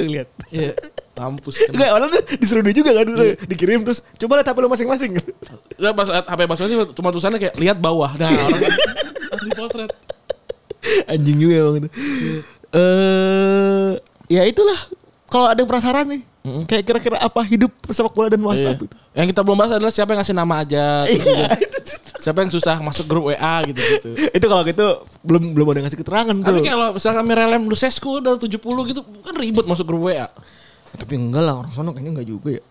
Tuh lihat. Iya. Mampus. kan. Enggak, orang tuh disuruh dia juga kan dikirim terus coba lihat HP lu masing-masing. Nah, pas HP Mas Messi cuma tulisannya kayak lihat bawah. Nah, orang dipotret. anjing juga emang itu. Eh ya itulah kalau ada yang penasaran nih. Kayak kira-kira apa hidup sepak bola dan WhatsApp Iya. itu. Yang kita belum bahas adalah siapa yang ngasih nama aja. Iya. siapa yang susah masuk grup WA gitu-gitu. itu kalau gitu belum belum ada yang ngasih keterangan Tapi tuh. kalau misalkan Mirelem Lucescu udah 70 gitu kan ribet masuk grup WA. Tapi enggak lah orang sono kayaknya enggak juga ya.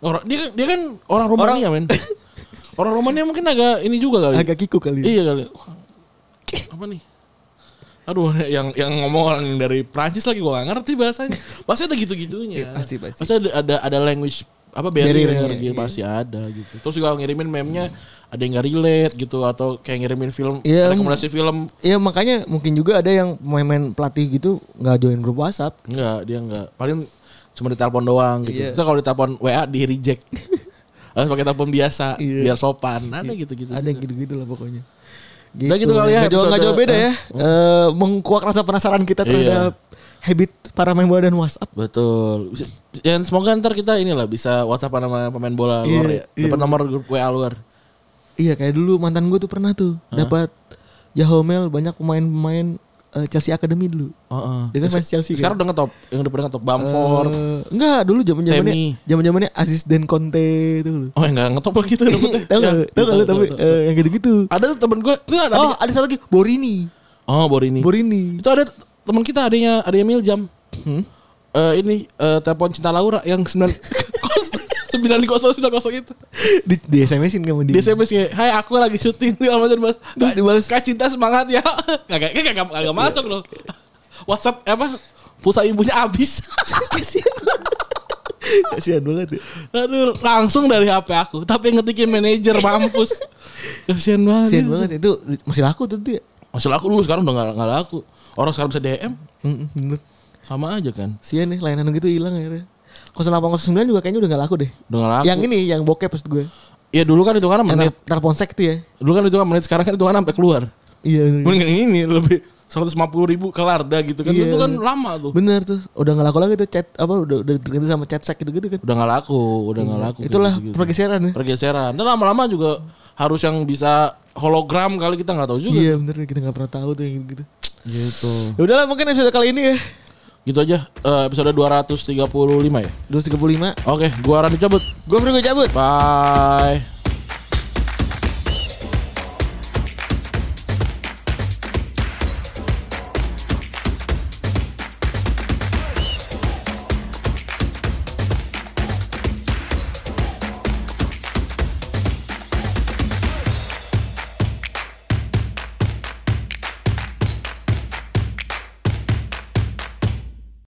Orang dia kan dia kan orang Romania men. Orang Romania mungkin agak ini juga kali. Agak kiku kali. Iya kali. Apa nih? Aduh, yang yang ngomong orang yang dari Prancis lagi gua gak ngerti bahasanya. Pasti ada gitu-gitunya. Iya, pasti, pasti. Pasti ada ada, ada language apa barrier, gitu, iya. pasti ada gitu. Terus juga ngirimin meme-nya ada yang gak relate gitu atau kayak ngirimin film Iya, rekomendasi film Iya makanya mungkin juga ada yang main-main pelatih gitu nggak join grup WhatsApp. enggak dia enggak paling cuma ditelepon doang gitu. Iya. Terus kalau ditelepon WA di reject. Harus pakai telepon biasa Iya. biar sopan. Ada gitu-gitu. Ada juga. yang gitu-gitu lah pokoknya. Udah gitu kali ya Nggak jauh, nggak episode- jauh beda ya. Eh, mengkuak rasa penasaran kita Iya. terhadap habit para main bola dan WhatsApp. Betul. Dan semoga ntar kita inilah bisa WhatsApp sama pemain bola Iya, luar ya. iya. Dapat nomor grup WA luar. Iya kayak dulu mantan gue tuh pernah tuh dapat Yahoo Mail banyak pemain-pemain eh, Chelsea Academy dulu. Heeh. Dia kan Chelsea Sekarang kan. udah ngetop, yang udah pernah ngetop Bamford. Eh, enggak dulu zaman Temi. zamannya zaman zamannya Aziz dan Conte itu loh. oh, enggak ngetop lagi tuh dapetnya. tahu nggak? Ya, Tahu nggak lu tahu, tapi eh, yang gitu-gitu. ada tuh temen gue, itu ada. Oh, ada satu lagi Borini. oh, Borini. Borini. Itu ada teman kita adanya adanya Miljam. Hmm? Eh ini eh, telepon cinta Laura yang 9 Sembilan kosong sembilan kosong itu. Di, di SMS-in kamu Di SMS kayak, Hai aku lagi syuting segala macam mas. Terus dibalas. Kak cinta semangat ya. Kagak kagak kagak, masuk loh. WhatsApp apa? Pulsa ibunya habis. Kasihan. Banget ya. Aduh, langsung dari HP aku. Tapi ngetikin manajer mampus. Kasihan banget. Kasihan banget itu masih laku tuh tuh ya. Masih laku dulu sekarang udah gak, gak laku. Orang sekarang bisa DM. Bener. Sama aja kan. Sian nih layanan gitu hilang akhirnya. 0809 juga kayaknya udah gak laku deh. Udah gak laku. Yang ini yang bokep pas gue. Ya dulu kan hitungannya Yang menit. tel- telepon sek tuh ya. Dulu kan hitungan menit. Sekarang kan hitungannya sampai keluar. Iya yang ini lebih 150 ribu kelar dah gitu kan. Iya, itu kan lama tuh. Bener tuh. Udah gak laku lagi tuh chat apa udah udah terganti sama chat sek gitu-gitu kan. Udah gak laku. Udah gak laku. Itulah gitu-gitu. pergeseran ya. pergeseran. Dan lama-lama juga harus yang bisa hologram kali kita nggak tahu juga. Iya bener kita gak pernah tahu tuh yang gitu. Gitu. Ya udahlah mungkin episode kali ini ya. Gitu aja eh, episode 235 ya. 235. Oke, gua Rani cabut. Gue Frigo cabut. Bye.